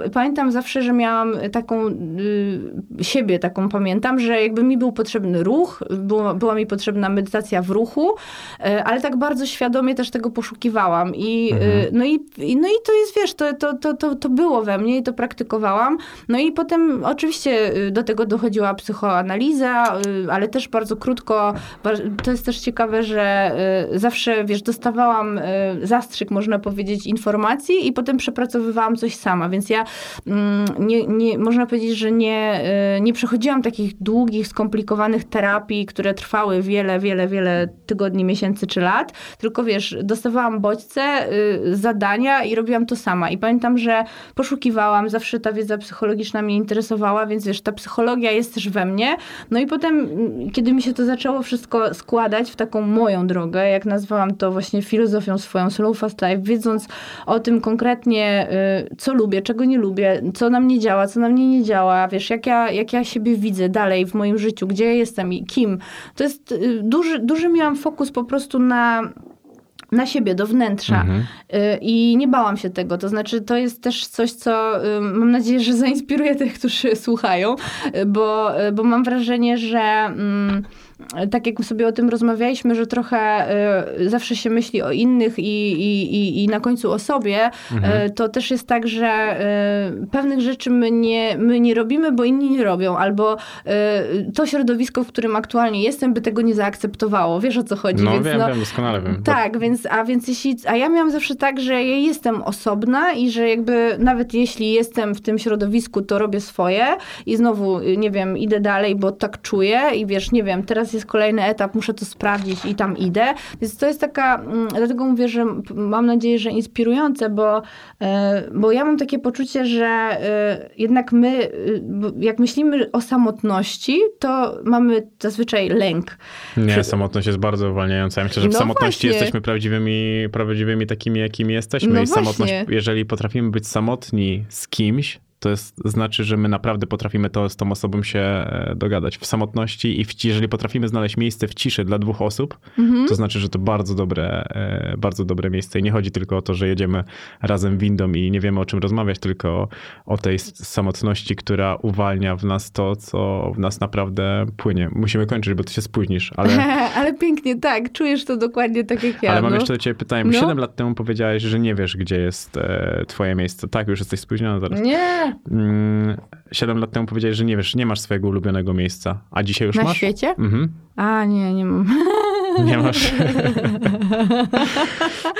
y, pamiętam zawsze, że miałam taką y, siebie, taką pamiętam, że jakby mi był potrzebny ruch, było, była mi potrzebna medytacja w ruchu, y, ale tak bardzo świadomie też tego poszukiwałam. I, y, no, i, i, no i to jest, wiesz, to, to, to, to, to było we mnie i to praktykowałam, no i potem oczywiście y, do tego dochodziła psychoanaliza, y, ale też bardzo krótko. To jest też ciekawe, że y, zawsze, wiesz, dostawałam y, zastrzyk, można powiedzieć, informacji i potem przepracowywałam coś sama, więc ja mm, nie, nie, można powiedzieć, że nie, y, nie przechodziłam takich długich, skomplikowanych terapii, które trwały wiele, wiele, wiele tygodni, miesięcy czy lat, tylko wiesz, dostawałam bodźce, zadania i robiłam to sama. I pamiętam, że poszukiwałam, zawsze ta wiedza psychologiczna mnie interesowała, więc wiesz, ta psychologia jest też we mnie. No i potem, kiedy mi się to zaczęło wszystko składać w taką moją drogę, jak nazwałam to właśnie filozofią swoją, slow fast life, wiedząc o tym konkretnie, y, co lubię, czego nie lubię, co na mnie działa, co na mnie nie działa, wiesz, jak ja, jak ja siebie widzę dalej w moim życiu, gdzie ja jestem i kim. To jest y, duży, duży miałam fokus po prostu na na siebie, do wnętrza. Mhm. Y, I nie bałam się tego. To znaczy, to jest też coś, co y, mam nadzieję, że zainspiruje tych, którzy słuchają, y, bo, bo mam wrażenie, że mm, tak jak sobie o tym rozmawialiśmy, że trochę y, zawsze się myśli o innych i, i, i, i na końcu o sobie, y, to też jest tak, że y, pewnych rzeczy my nie, my nie robimy, bo inni nie robią, albo to środowisko, w którym aktualnie jestem, by tego nie zaakceptowało. Wiesz o co chodzi? No Więc wiem, no, wiem, doskonale wiem. tak, więc, a więc jeśli, a ja miałam zawsze tak, że ja jestem osobna i że jakby nawet jeśli jestem w tym środowisku, to robię swoje i znowu, nie wiem, idę dalej, bo tak czuję i wiesz, nie wiem, teraz jest kolejny etap, muszę to sprawdzić i tam idę. Więc to jest taka, mm, dlatego mówię, że mam nadzieję, że inspirujące, bo, e, bo ja mam takie poczucie, że e, jednak my, bo jak myślimy o samotności, to mamy zazwyczaj lęk. Nie, Przy- samotność jest bardzo uwalniająca. Ja myślę, że w No samotności właśnie. jesteśmy prawdziwymi, prawdziwymi takimi, jakimi jesteśmy. No I samotność, właśnie. jeżeli potrafimy być samotni z kimś, to jest, znaczy, że my naprawdę potrafimy to, z tą osobą się e, dogadać. W samotności i w, jeżeli potrafimy znaleźć miejsce w ciszy dla dwóch osób, Mhm. to znaczy, że to bardzo dobre, e, bardzo dobre miejsce. I nie chodzi tylko o to, że jedziemy razem windą i nie wiemy o czym rozmawiać, tylko o, tej samotności, która uwalnia w nas to, co w nas naprawdę płynie. Musimy kończyć, bo ty się spóźnisz, ale... <laughs> Ale pięknie, tak. Czujesz to dokładnie tak jak ja. Ale mam no. jeszcze do ciebie pytanie. No. Siedem lat temu powiedziałeś, że nie wiesz, gdzie jest e, twoje miejsce. Tak, już jesteś spóźniona zaraz. Nie, Siedem lat temu powiedziałeś, że nie wiesz, nie masz swojego ulubionego miejsca. A dzisiaj już na masz? świecie? Mhm. A, nie, nie mam. <laughs> Nie masz. <laughs>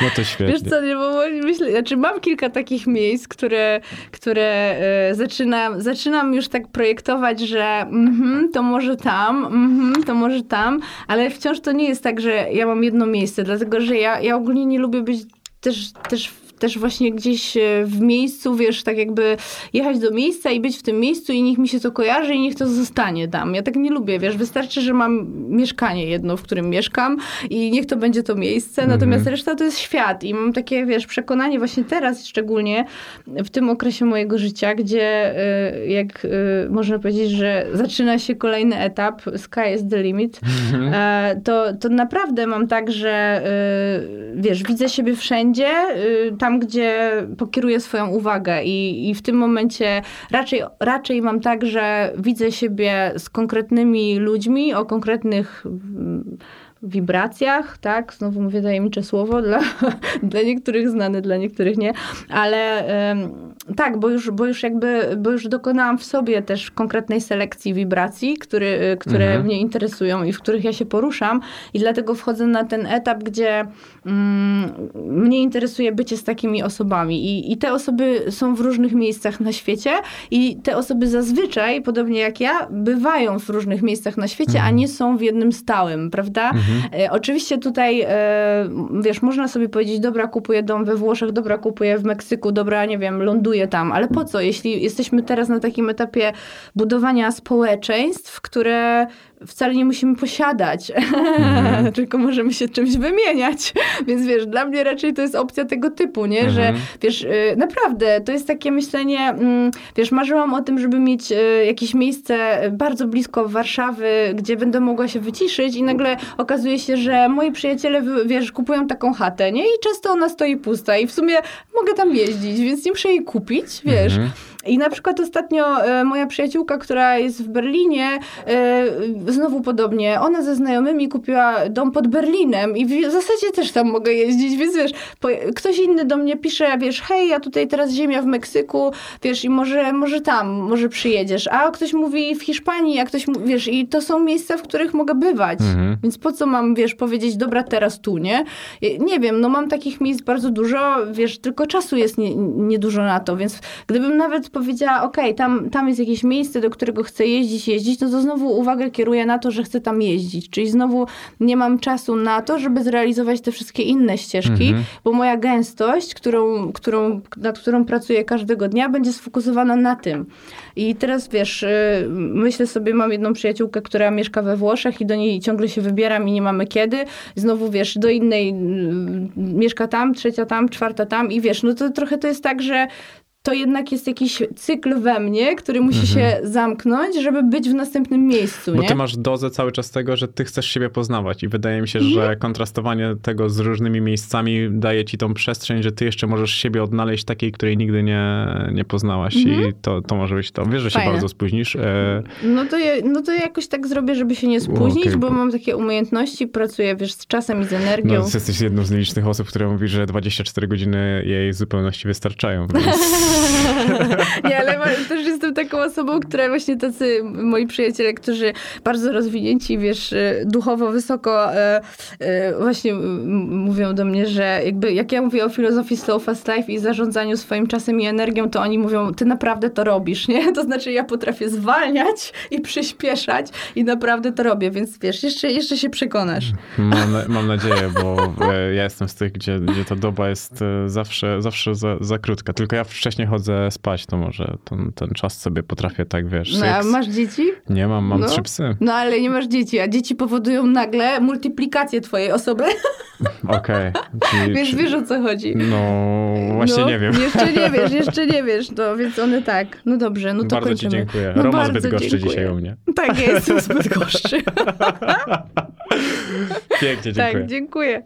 no to świetnie. Wiesz co, nie, bo myślę, znaczy mam kilka takich miejsc, które, które e, zaczynam, zaczynam już tak projektować, że mhm, to może tam, mhm, to może tam, ale wciąż to nie jest tak, że ja mam jedno miejsce, dlatego że ja, ja ogólnie nie lubię być też, też też właśnie gdzieś e, w miejscu, wiesz, tak jakby jechać do miejsca i być w tym miejscu i niech mi się to kojarzy i niech to zostanie tam. Ja tak nie lubię, wiesz, wystarczy, że mam mieszkanie jedno, w którym mieszkam i niech to będzie to miejsce, natomiast reszta to jest świat. I mam takie, wiesz, przekonanie właśnie teraz szczególnie w tym okresie mojego życia, gdzie y, jak y, można powiedzieć, że zaczyna się kolejny etap, sky is the limit, e, to, to naprawdę mam tak, że wiesz, widzę siebie wszędzie, y, tam gdzie pokieruję swoją uwagę i, i w tym momencie raczej, raczej mam tak, że widzę siebie z konkretnymi ludźmi o konkretnych mm, wibracjach, tak? Znowu mówię tajemnicze słowo, dla, <laughs> dla niektórych znane, dla niektórych nie, ale tak, bo już, bo już jakby, bo już dokonałam w sobie też konkretnej selekcji wibracji, który, które Mhm. mnie interesują i w których ja się poruszam i dlatego wchodzę na ten etap, gdzie mm, mnie interesuje bycie z takimi osobami I, i te osoby są w różnych miejscach na świecie i te osoby zazwyczaj, podobnie jak ja, bywają w różnych miejscach na świecie, a nie są w jednym stałym, prawda? E, oczywiście tutaj, e, wiesz, można sobie powiedzieć, dobra, kupuję dom we Włoszech, dobra, kupuję w Meksyku, dobra, nie wiem, ląduję tam, ale po co, jeśli jesteśmy teraz na takim etapie budowania społeczeństw, które wcale nie musimy posiadać, Mhm. <laughs> tylko możemy się czymś wymieniać. Więc wiesz, dla mnie raczej to jest opcja tego typu, nie? Że Mhm. wiesz, y, naprawdę to jest takie myślenie, mm, wiesz, marzyłam o tym, żeby mieć y, jakieś miejsce bardzo blisko Warszawy, gdzie będę mogła się wyciszyć i nagle okazuje się, że moi przyjaciele, wiesz, kupują taką chatę, nie? I często ona stoi pusta i w sumie mogę tam jeździć, więc nie muszę jej kupić, wiesz. Mhm. I na przykład ostatnio e, moja przyjaciółka, która jest w Berlinie, e, znowu podobnie, ona ze znajomymi kupiła dom pod Berlinem i w zasadzie też tam mogę jeździć, więc wiesz, ktoś inny do mnie pisze, wiesz, hej, ja tutaj teraz ziemia w Meksyku, wiesz, i może, może tam, może przyjedziesz, a ktoś mówi w Hiszpanii, a ktoś, wiesz, i to są miejsca, w których mogę bywać, Mhm. więc po co mam, wiesz, powiedzieć, dobra, teraz tu, nie? Nie wiem, no mam takich miejsc bardzo dużo, wiesz, tylko czasu jest nie- niedużo na to, więc gdybym nawet powiedziała, okej, tam, tam jest jakieś miejsce, do którego chcę jeździć, jeździć, no to znowu uwagę kieruję na to, że chcę tam jeździć, czyli znowu nie mam czasu na to, żeby zrealizować te wszystkie inne ścieżki, Mhm. bo moja gęstość, którą, którą, nad którą pracuję każdego dnia, będzie sfokusowana na tym. I teraz wiesz, y, myślę sobie, mam jedną przyjaciółkę, która mieszka we Włoszech i do niej ciągle się wybieram i nie mamy kiedy. Znowu wiesz, do innej y, mieszka tam, trzecia tam, czwarta tam i wiesz, no to trochę to jest tak, że to jednak jest jakiś cykl we mnie, który musi się zamknąć, żeby być w następnym miejscu, Bo nie? ty masz dozę cały czas tego, że ty chcesz siebie poznawać i wydaje mi się, Mhm. że kontrastowanie tego z różnymi miejscami daje ci tą przestrzeń, że ty jeszcze możesz siebie odnaleźć takiej, której nigdy nie, nie poznałaś i to, to może być to. Wiesz, że się Mhm. Fajne. bardzo spóźnisz. E, No to, ja, no to jakoś tak zrobię, żeby się nie spóźnić, Okej. bo mam takie umiejętności, pracuję, wiesz, z czasem i z energią. no, jesteś jedną z nielicznych osób, które mówi, że 24 godziny jej zupełności wystarczają. Więc... <laughs> <laughs> Nie, ale też jestem taką osobą, która właśnie tacy moi przyjaciele, którzy bardzo rozwinięci, wiesz, y, duchowo wysoko, e, e, właśnie mówią do mnie, że jakby jak ja mówię o filozofii slow fast life i zarządzaniu swoim czasem i energią, to oni mówią, ty naprawdę to robisz, nie? <laughs> To znaczy ja potrafię zwalniać i przyspieszać i naprawdę to robię, więc wiesz, jeszcze, jeszcze się przekonasz. <laughs> Mam, na- mam nadzieję, bo ja jestem z tych, gdzie, gdzie ta doba jest e, zawsze, zawsze za, za krótka. Tylko ja wcześniej chodzę spać, to może ten, ten czas sobie potrafię tak, wiesz... No, a masz dzieci? Nie mam, mam No. trzy psy. No ale nie masz dzieci, a dzieci powodują nagle multiplikację twojej osoby, <laughs> Okej. <laughs> Więc czy- wiesz o co chodzi. No, właśnie no, nie wiem. Jeszcze nie <laughs> wiesz, jeszcze nie wiesz, no więc one tak. No dobrze, no to bardzo kończymy. ci dziękuję. No Roma zbyt goszczy dzisiaj u mnie. Tak, ja jestem zbyt goszczy. Pięknie, tak, dziękuję. dziękuję.